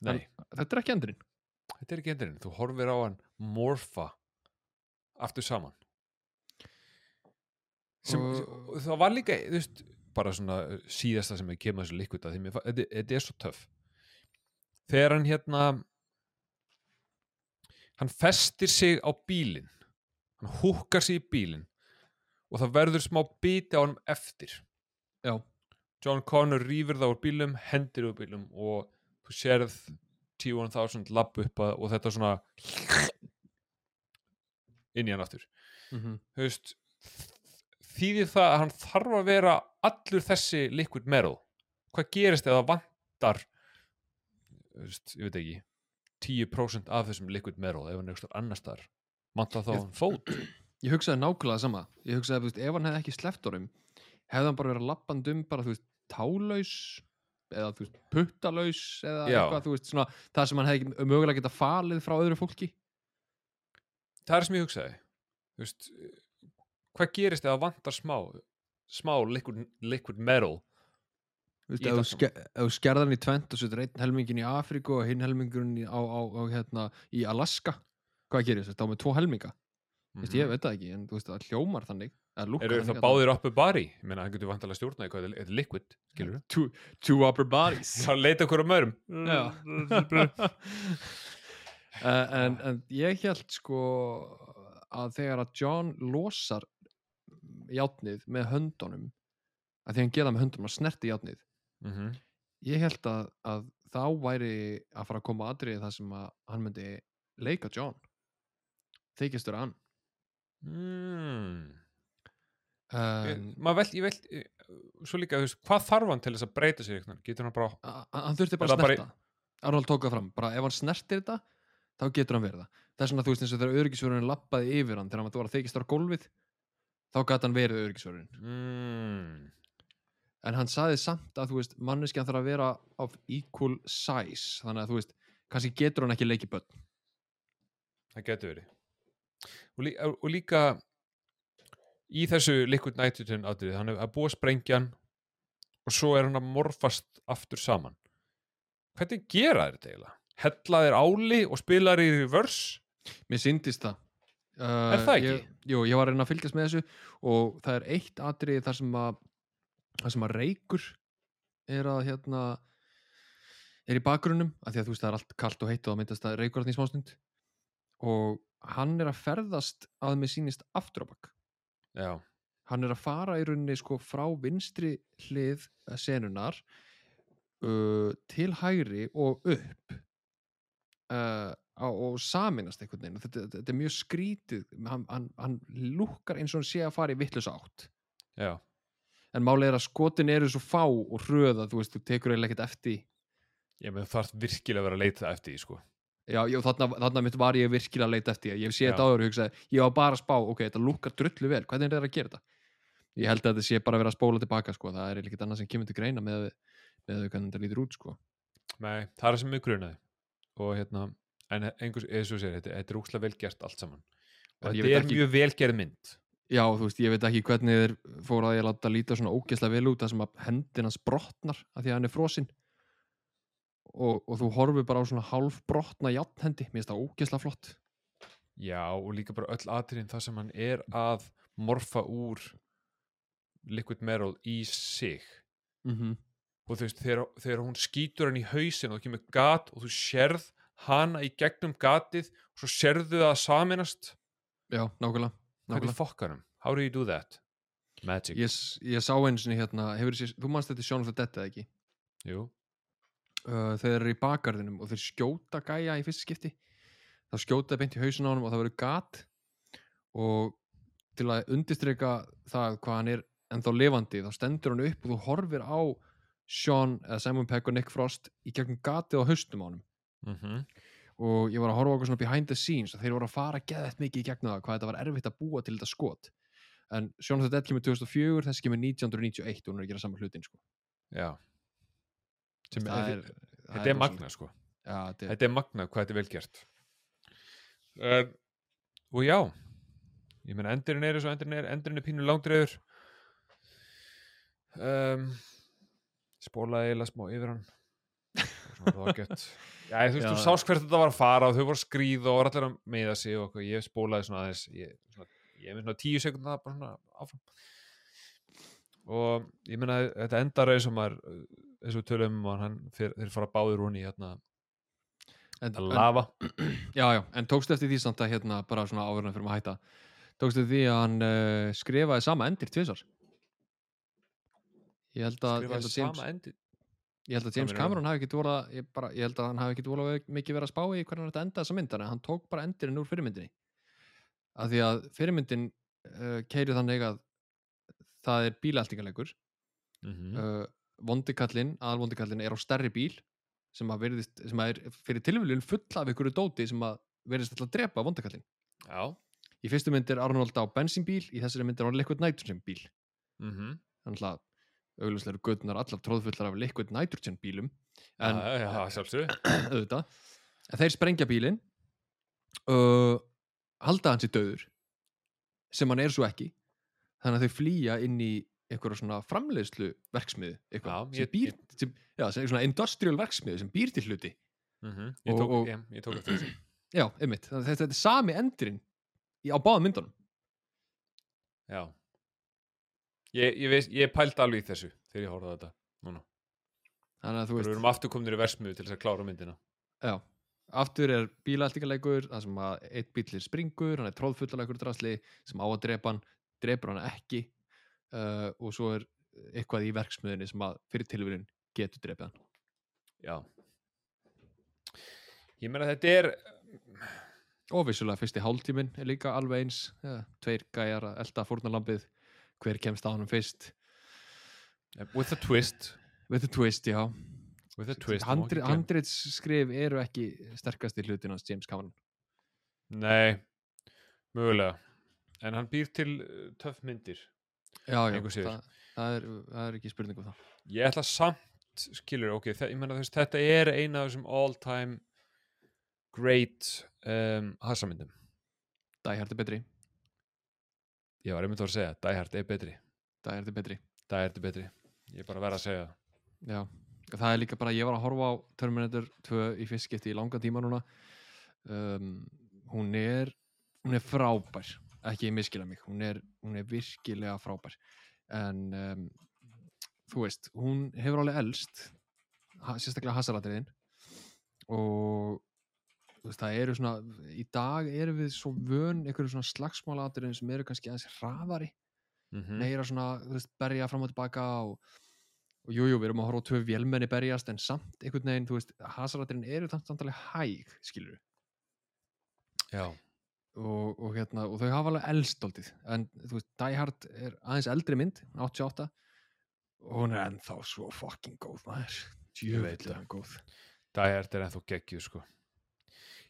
nei, þetta er ekki endurinn þetta er ekki endurinn þú horfir á hann morfa aftur saman. Sem, Og- það var líka veist, bara svona síðasta sem ég kemur þessu fa- þetta, er svo töff. Þegar hann hérna hann festir sig á bílinn hann húkkar sig í bílinn og það verður smá biti á hann eftir. Já, John Connor rýfur það úr bílum hendir úr bílum og þú sérð T-1000 lapp upp að, og þetta svona inn í hann aftur. Mm þú veist þýðir það að hann þarf að vera allur þessi liquid metal? Hvað gerist það vantar veist, ég veit ekki 10% af þessum liquid metal ef hann er eitthvað annars þar vantar þá hann fót? Ég hugsaði nákvæmlega sama. Ég hugsaði, veist, ef hann hefði ekki sleppt honum hefði hann bara verið lappand um bara, þú veist, tálaus eða, þú veist, puttalaus eða Já. eitthvað, þú veist, svona það sem hann hefði mögulega geta falið frá öðru fólki það er sem ég hugsaði þú veist, hvað gerist ef það vantar smá smá liquid, liquid metal Þú veist, Í ef þú ske- ef þú skerðar hann í tvent og setur einn helmingin í Afríku og hinn helmingin í, á, á, á, hérna, í Alaska hvað gerir þess? Þá með tvo helminga mm Mhm. ég veit það ekki, en þú veist, það hljómar þannig eru það að báðir uppi bari ég meina, hann getur vantalega stjórnaði hvað er liquid skilur two, two upper bodies þá leita okkur um öðrum Já. uh, en, en ég held sko að þegar að John losar játnið með höndunum að því hann gera með höndunum að snerti játnið Mhm. ég held að, að þá væri að fara að koma atriði það sem að hann myndi leika John þykistur hann mm. maður veld, ég veld svo líka, þú veist, hvað þarf hann til þess að breyta sér getur hann bara hann þurfti bara að það bara snerta. Arnold tók það fram, bara ef hann snertir þetta þá getur hann verið það. Er svona þú veist eins og þegar öryggisvörðurinn lappaði yfir hann þegar hann var að þykist á gólfið þá gæti hann verið öryggisvörðurinn. Mm. en hann saði samt að þú veist manneskjan þarf að vera of equal size þannig að þú veist, kannski getur hann ekki leikið börn. Það getur verið og, lí, og líka í þessu liquid nitrogen atrið, hann er að búa sprengjan og svo er hann að morfast aftur saman hvernig gera þetta eiginlega? hella þeir áli og spila þeir í reverse mér syndist það uh, Er það ekki? Ég, jú, ég var að reyna að fylgjast með þessu og það er eitt atriði þar sem að þar sem að reykur er að hérna er í bakgrunnum, af því að þú veist það er allt kalt og heitt og það myndast að reykur hann í smástund og hann er að ferðast að með sýnist aftur á bak já, hann er að fara í rauninni sko frá vinstri hlið eh, senunar uh, til hægri og upp uh, og saminast einhvern veginn. Þetta, þetta, er mjög skrítið. Hann, hann, hann lúkkar eins og hann sé að fara í vittlösa átt. Já, en málið er að skotin eru svo fá og hröð að þú veist, þú tekur eiginlega ekkert eftir ég með þarf virkilega að vera að leita eftir sko já, já þarna, þarna mitt var ég virkilega að leita eftir ég sé Já. þetta áður og hugsaði, ég var bara að spá ok, þetta lúkkar drullu vel, hvernig er þetta að gera þetta? Ég held að þetta sé bara að vera að spóla tilbaka sko. það er ekkert annað sem kemur til greina með, með hvernig þetta lítur út sko. Nei, það er sem mig grunaði. Og hérna, en einhvers, eins og sér, þetta, þetta er úkslega vel gert allt saman. Og ég þetta er ekki- mjög vel gerð mynd. Já, þú veist, ég veit ekki hvernig þeir fóru að ég láta líta svona ógeðslega vel út það sem að hendin hans brotnar að því að hann er frosinn og, og þú horfir bara á svona hálf brotna játnhendi, mér finnst það ógeðslega flott. Já, og líka bara öll atriðin það sem hann er að morfa úr liquid metal í sig. Mm -hmm. og þú veist, þegar, þegar hún skýtur hann í hausin og það kemur gat og þú sérð hana í gegnum gatið og svo sérðu það að saminast Já, nákvæmlega, hvernig nákvæmlega. fokkarum, how do you do that? Magic, Ég, ég sá einu sinni hérna, hefur þú manst þetta Shaun of the Dead eða ekki? Jú uh, þeir eru í bakgarðinum og þeir skjóta gæja í fyrsta skipti. Þá skjóta beint í hausin á honum og það verður gat. Og til að undistrika það hvað hann er ennþá lifandi þá stendur hann upp og þú horfir á Sean eða Simon Pegg og Nick Frost í gegnum gatið á haustum á honum. Mm og ég var að horfa okkur svona behind the scenes og þeir voru að fara geðett mikið í gegnum það hvað þetta var erfitt að búa til þetta skot. En the Dead kemur 2004 þessi kemur 1991 og hún er að gera saman hlutin sko. já. það er, er, það þetta er rosalegt. magna sko. Já, þetta er, þetta er magna hvað þetta er vel gert. Uh, og já ég meina endurinn er eins og endurinn er endurinn er pínu langdreiður. Um, spólaði eiginlega smá yfir hann. Og svona rocket já, þú veist, Já. þú sást hvert þetta var að fara og þau voru að skríða og voru allir að meiða sig og ég spólaði svona aðeins ég, ég er með svona tíu sekundar bara svona áfram. Og ég meina þetta endar eins og maður eins og tölum um að hann fyr, þeir fara báður hún í hérna en, að en, lafa já, já, en tókstu eftir því samt að hérna bara svona áverðan fyrir maður að hætta tókstu eftir því að hann uh, skrifaði sama endir tvisar ég held að, að skrifaði James, sama endi ég held að James? Cameron hafi ekki vola ég, bara, ég held að hann hafi ekki vola mikið verið að spá í hvernig þetta enda þessa mynd þannig að hann tók bara endirinn úr fyrirmyndinni af því að fyrirmyndin uh, keiri þannig að það er bílaltingalegur mm -hmm. uh, vondikallin, aðalvondikallin er á stærri bíl sem að, virðist, sem að er fyrir tilvílun full af ykkur dóti sem að verðist alltaf að drepa vondikallin já. Í fyrstu mynd er Arnold á bensínbíl í þessari mynd er hann liquid nitrogen bíl. Mm -hmm. þannig að augljóslega eru gödnar allar tróðfullar af liquid nitrogen bílum en já, já, auðvitað. En þeir sprengja bílinn uh, halda hans í döður sem hann er svo ekki þannig að þau flýja inn í einhverja svona framleiðslu verksmiðu eitthvað, Já, sem ég- býr sem, já, sem svona industrial verksmiðu sem býr til hluti. Mm -hmm. ég, Og- tók, og- ég, ég tók eftir þessu. Já, einmitt, þetta, þetta er sami endurinn á báðum myndunum. Já. Ég, ég, ég pældi alveg í þessu þegar ég horfði á þetta núna. Þannig að þú við veist, erum aftur kominir í versmiðu til þess að klára myndina. Já. Aftur er bílaltingaleikur það sem að eitt bíl er springur hann er tróðfullaleikur drasli sem á að drepa hann drepur hann ekki uh, og svo er eitthvað í verksmiðinni sem að fyrir tilvíðin getur drepið hann. Já. Ég meina þetta er og vissulega fyrsti hálftíminn er líka alveg eins. Ja, tveir gæjar að elda fórnarlambið. Hver kemst á hann fyrst? With a twist. With a twist, já. With a twist má Handri, ekki gleyma. handrits skrif eru ekki sterkasti hlutin hans James Cameron. Nei, mögulega. En hann býr til töff myndir já, já, það, það, er, það er ekki spurning um það. Ég ætla samt skilur, ok, þe- ég meina þú veist þetta er eina af þessum all time great um, hassamyndum Die Hard er betri, ég var einmitt að fara að segja, Hard er betri. Hard er betri. Hard er betri, ég er bara að vera að segja það. Já, það er líka bara ég var að horfa á Terminator 2 í fyrst skipti í langa tíma núna. Um, hún er hún er frábær ekki miskila mig, hún er, hún er virkilega frábær. En um, þú veist, hún hefur alveg elst ha, sérstaklega hasaratriðin og veist, það eru svona í dag erum við svo vön einhverju svona slagsmálaatriðin sem eru kannski aðeins hraðari mm -hmm. meira svona, þú veist, berja fram og tilbaka og, og jú, við erum að horfa á tvö vélmenni berjast en samt einhvern veginn, þú veist, hasaratirinn eru samt samtalið hæg, skilur já, og, og hérna, og þau hafa alveg elstoltið en, þú veist, Die Hard er aðeins eldri mynd, 88 og hún er ennþá svo fucking góð, maður. Er hann góð. Die Hard er ennþá geggjuð sko.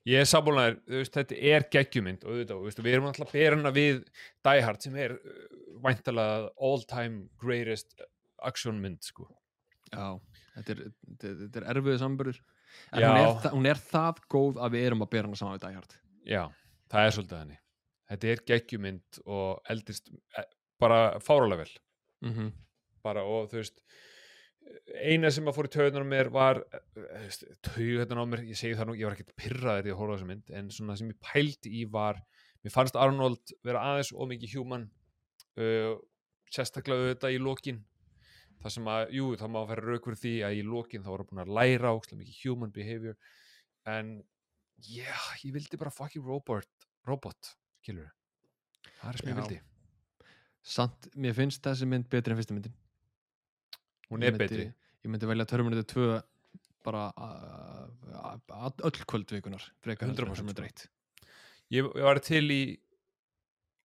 Ég er veist, þetta er geggjumynd og auðvitað, veist, við erum alltaf hana við Die Hard sem er uh, væntalega all time greatest actionmynd sko. Já, þetta er, þetta, þetta er erfiðu samburður en hún er, hún er það góð að við erum að bera hana saman við Die Hard. Já, það er svolítið henni þetta er geggjumynd og eldist eh, bara fáralega vel. Mm -hmm. bara og þú veist eina sem að fór í taugunar á mér var taugunar á mér, ég segi það nú ég var ekkert pyrraður í að horfa á þessa mynd en svona sem ég pældi í var mér fannst Arnold vera aðeins og mikið human uh, sérstaklega auðvitað í lokin. Það sem að, jú, það má vera rauk fyrir því að í lokin þá hann búin að læra ókslega mikið human behavior. En já, ég vildi bara fucking robot robot, skilur það er sem ég Já. vildi, samt, mér finnst þessi mynd betri en fyrsta myndin. Hún er myndi- betri. ég myndi velja Terminator 2 bara uh, öll en 100% Terminator sko. 1 ég, ég var til í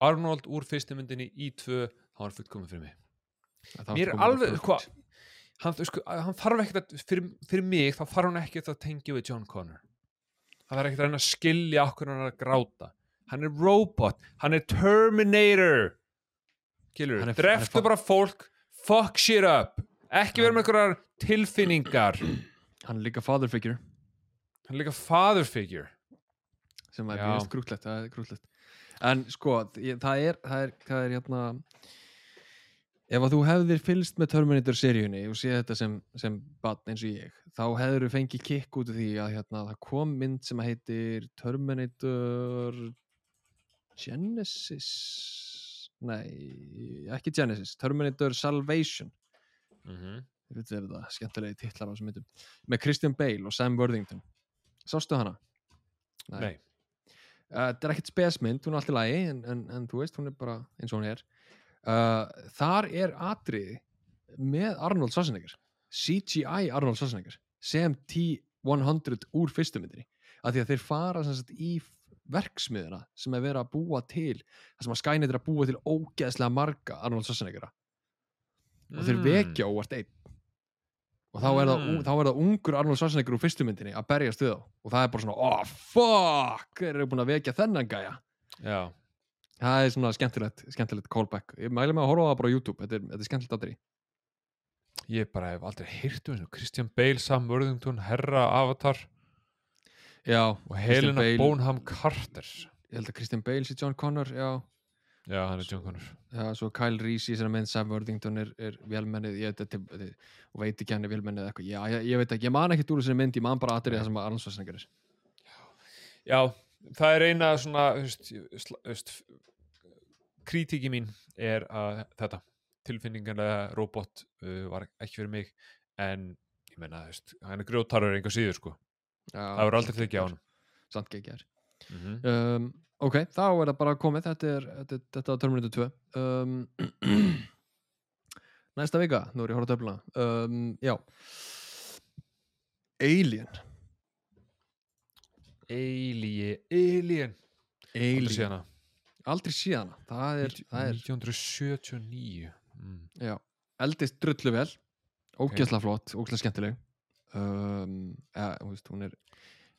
Arnold úr fyrstu myndinni í tvö þá var hann fullkomið fyrir mig. Það mér er komið alveg, hvað hann, sko, hann þarf ekkert að, fyrir, fyrir mig þá þarf hann ekkert að tengja við John Connor. Það þarf ekkert að reyna að skilja okkur hann að gráta hann er robot, hann er Terminator. Er- er dreftu bara fólk. Fuck shit up, ekki vera með einhverjar tilfinningar. Hann er líka father figure. Hann er líka father figure. Sem er mjög er krútlegt en sko, ég, það er það er, það er hérna ef að þú hefðir fylgst með Terminator seríunni og séð þetta sem, sem batn eins og ég, þá hefur þú fengið kikk út af því að hérna, það kom mynd sem heitir Terminator Genesis? Nei, ekki Genesis Terminator Salvation. Mm -hmm. ég veit þetta, skemmtilegi titlar á þessum myndum. Með Christian Bale og Sam Worthington. Sástu hana? nei, Uh, þetta er ekkert spesmynd, hún er alltaf lægi en, en, en þú veist, hún er bara eins og hún er. Uh, þar er atriði með Arnold Schwarzenegger CGI Arnold Schwarzenegger sem T-100 úr fyrstu myndinni. Af því að þeir fara sagt, í verksmiðuna sem er verið að búa til það sem að Skynet er að búa til ógeðslega marga Arnold Schwarzeneggera. Og þeir vekja óvart einn. Og þá er, það, Mm. þá er það ungur Arnold Schwarzenegger úr fyrstu myndinni að berjast við þá. Og það er bara svona, oh fuck þeir eru búin að vekja þennan gæja. Já, það er svona skemmtilegt, skemmtilegt callback. Ég mæli mig að horfa á það bara á YouTube. Þetta er, þetta er skemmtilegt aðri ég bara hef aldrei heyrt um Christian Bale, Sam Worthington, Herra Avatar já, og Helena Bale- Bonham Carter. Ég held að Christian Bale sé John Connor já, já, hann er John Connor. Já svo Kyle Reese í þessari mynd Sam Worthington er, er velmennið og veit ekki hann er velmennið eitthvað. Já, ég, ég veit ekki, ég man ekki úr þessari mynd ég man bara aðrið það sem að Arnold Schwarzenegger er. Já, það er eina svona þú veist, krítíki mín er að þetta tilfinninganlega robot uh, var ekki fyrir mig en ég menna, þú veist, hann er grjótarur enga síður sko, það voru aldrei tekið á hann samt geggjar mm -hmm. um, ok, þá er það bara komið. Þetta er, þetta, þetta er Terminator 2 um, næsta vika, nú er ég að horfa á töfluna. Um, já. Alien. Alien. Alien. Aldrei Alien, séð hana. aldrei síðan það er, það er 1979 mm. eldist drullu vel ógeðslega flott, ógeðslega skemmtileg um, ja, þú veist, hún er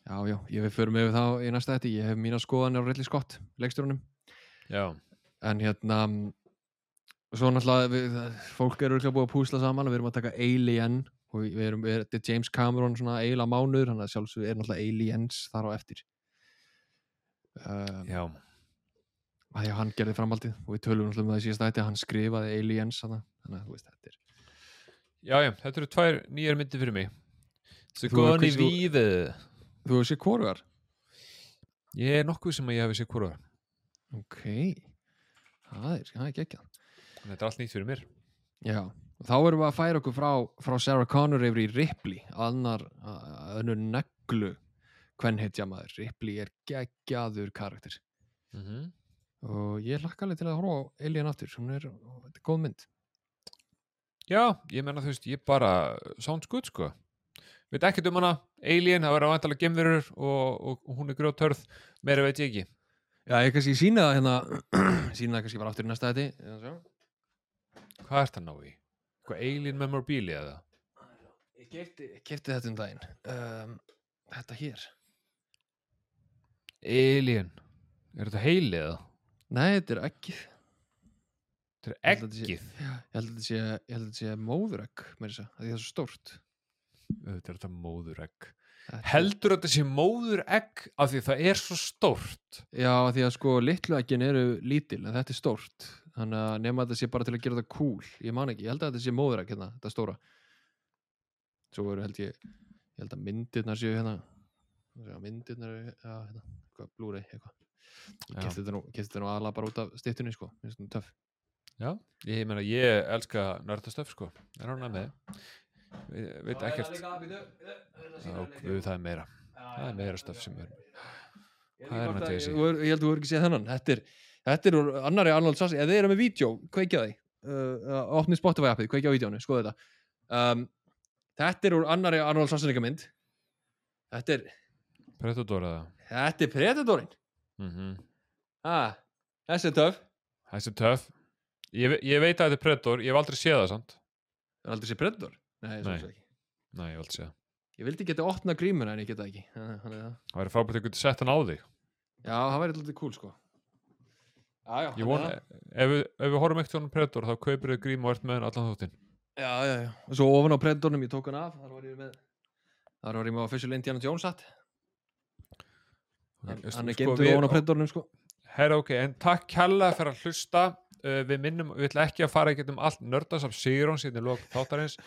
já, já, ég við förum yfir þá í næsta þetta ég hef mína skoðanir á Ridley Scott leikstjórunum, Já, en hérna svo náttúrulega við, fólk eru búið að púsla saman við erum að taka Alien og við erum, við, þetta er James Cameron svona eiginlega mánuður, hann að sjálfsög er náttúrulega Aliens þar á eftir. Um, já, að já, hann gerði framhaldið og við tölum náttúrulega um það í síðasta þetta hann skrifaði Aliens þannig að þú veist, þetta er já, já, þetta eru tvær nýjar myndir fyrir mig Þú- Sigourney þú- hefur sér hvorugar? Ég er nokkuð sem að ég hefði séð hvora ok, það er, það er geggjað. Þetta er allt nýtt fyrir mér. Já, þá erum við að færa okkur frá, frá Sarah Connor yfir í Ripley annar, önnur neglu hvern heitja maður. Ripley er geggjaður karakter. Mm -hmm. og ég hlakka alveg til að horfa á Alien aftur. Hún er, þetta er góð mynd. Já, ég menna þú veist, ég bara sounds good sko veit ekkert um hana, Alien, það verður vantalega gemverur og, og, og hún er grjótörð meira veit ég ekki. Já, ég kannski sína það hérna sína það kannski bara aftur í næsta þetta Hvað ert að ná í? Hvað Alien Memorabilia eða? Ég kefti, kefti þetta um daginn. Um, Þetta hér. Alien. Er þetta heili eða? Nei, þetta er ekkið Þetta er eggið? Ég held að þetta sé, móðuregg með þess að það er svo stórt Þetta er þetta móðuregg Heldur þetta sé móðuregg af því það er svo stórt? Já, því að sko litlu ekkin eru lítil en þetta er stórt. Þannig að nema að þetta sé bara til að gera þetta cool. Ég man ekki, ég held að þetta sé móðuregg hérna, þetta stóra. Svo eru held ég ég held að myndirnar séu hérna. Myndirnar eru, já, hérna eitthvað, eitthvað. Já. kefti þetta nú, nú aðla bara út af stýttunni sko, minnst þetta töff. Já, ég meina ég elska nördastöf sko. Er hann að með Við veit ekkert. Já, guð, það er meira. Það er meira stöf sem er Hvað er hann að tegja sig? Ég held að þú voru ekki séð þennan. Þetta er, þetta er úr annari Arnold Schwarzenegger Ef þið eru með vídeo, kveikja því. Uh, uh, Opnið Spotify appið, kveikja á vídeónu, skoða þetta. Um, Þetta er úr annari Arnold Schwarzenegger mynd. Þetta er, Predator eða? Þetta er Predatorinn mm -hmm. ah, Þessi er töf Þessi er töff. Ég, ve- ég veit að þetta er Predator, ég hef aldrei séð það samt. Það er aldrei sér Predator Nei, Nei. Nei. ekki. Nei, ég séð það Ég vildi geta opna grímuna en ég geta það ekki. Það væri frábært að geta sett hann á þig. Já, það væri alltaf cool sko. Já, já, að- ef, við- ef við horfum ekkert á hann Predator þá kaupir þið grím og ert með hann allan þáttinn. Já, já, já. Og svo ofan á Predatornum, ég tók hann af Þar var ég með Þar var ég með official Indiana Jones hatt Hann, er sko, geimtur við- ofan á Predatornum sko. Herra ok, en takk kærlega fyrir að hlusta uh, Við minnum, við ætlum ekki að fara í getum allt nördasaf Sigurón síðan í lok þáttarins.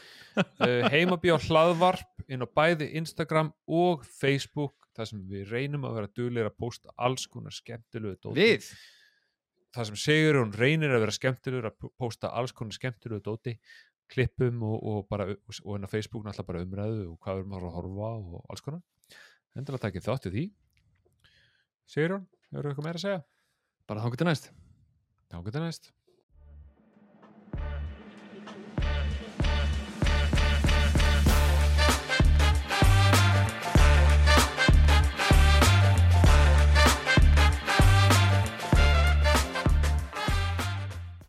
Uh, Heimabí á hlaðvarp inn á bæði Instagram og Facebook þar sem við reynum að vera duglegir að posta alls konar skemmtilegu dóti. Við? Það sem Sigurjón reynir að vera skemmtilegur að p- pósta alls konar skemmtilegu dóti. Klippum og, og bara og, og hennar Facebook náttúrulega bara umræðu og hvað við erum að að horfa og alls konar. Endilega takkið þátt í því. Sigurjón, hefur eitthvað meira að segja? Bara þá getur næst Þá getur næst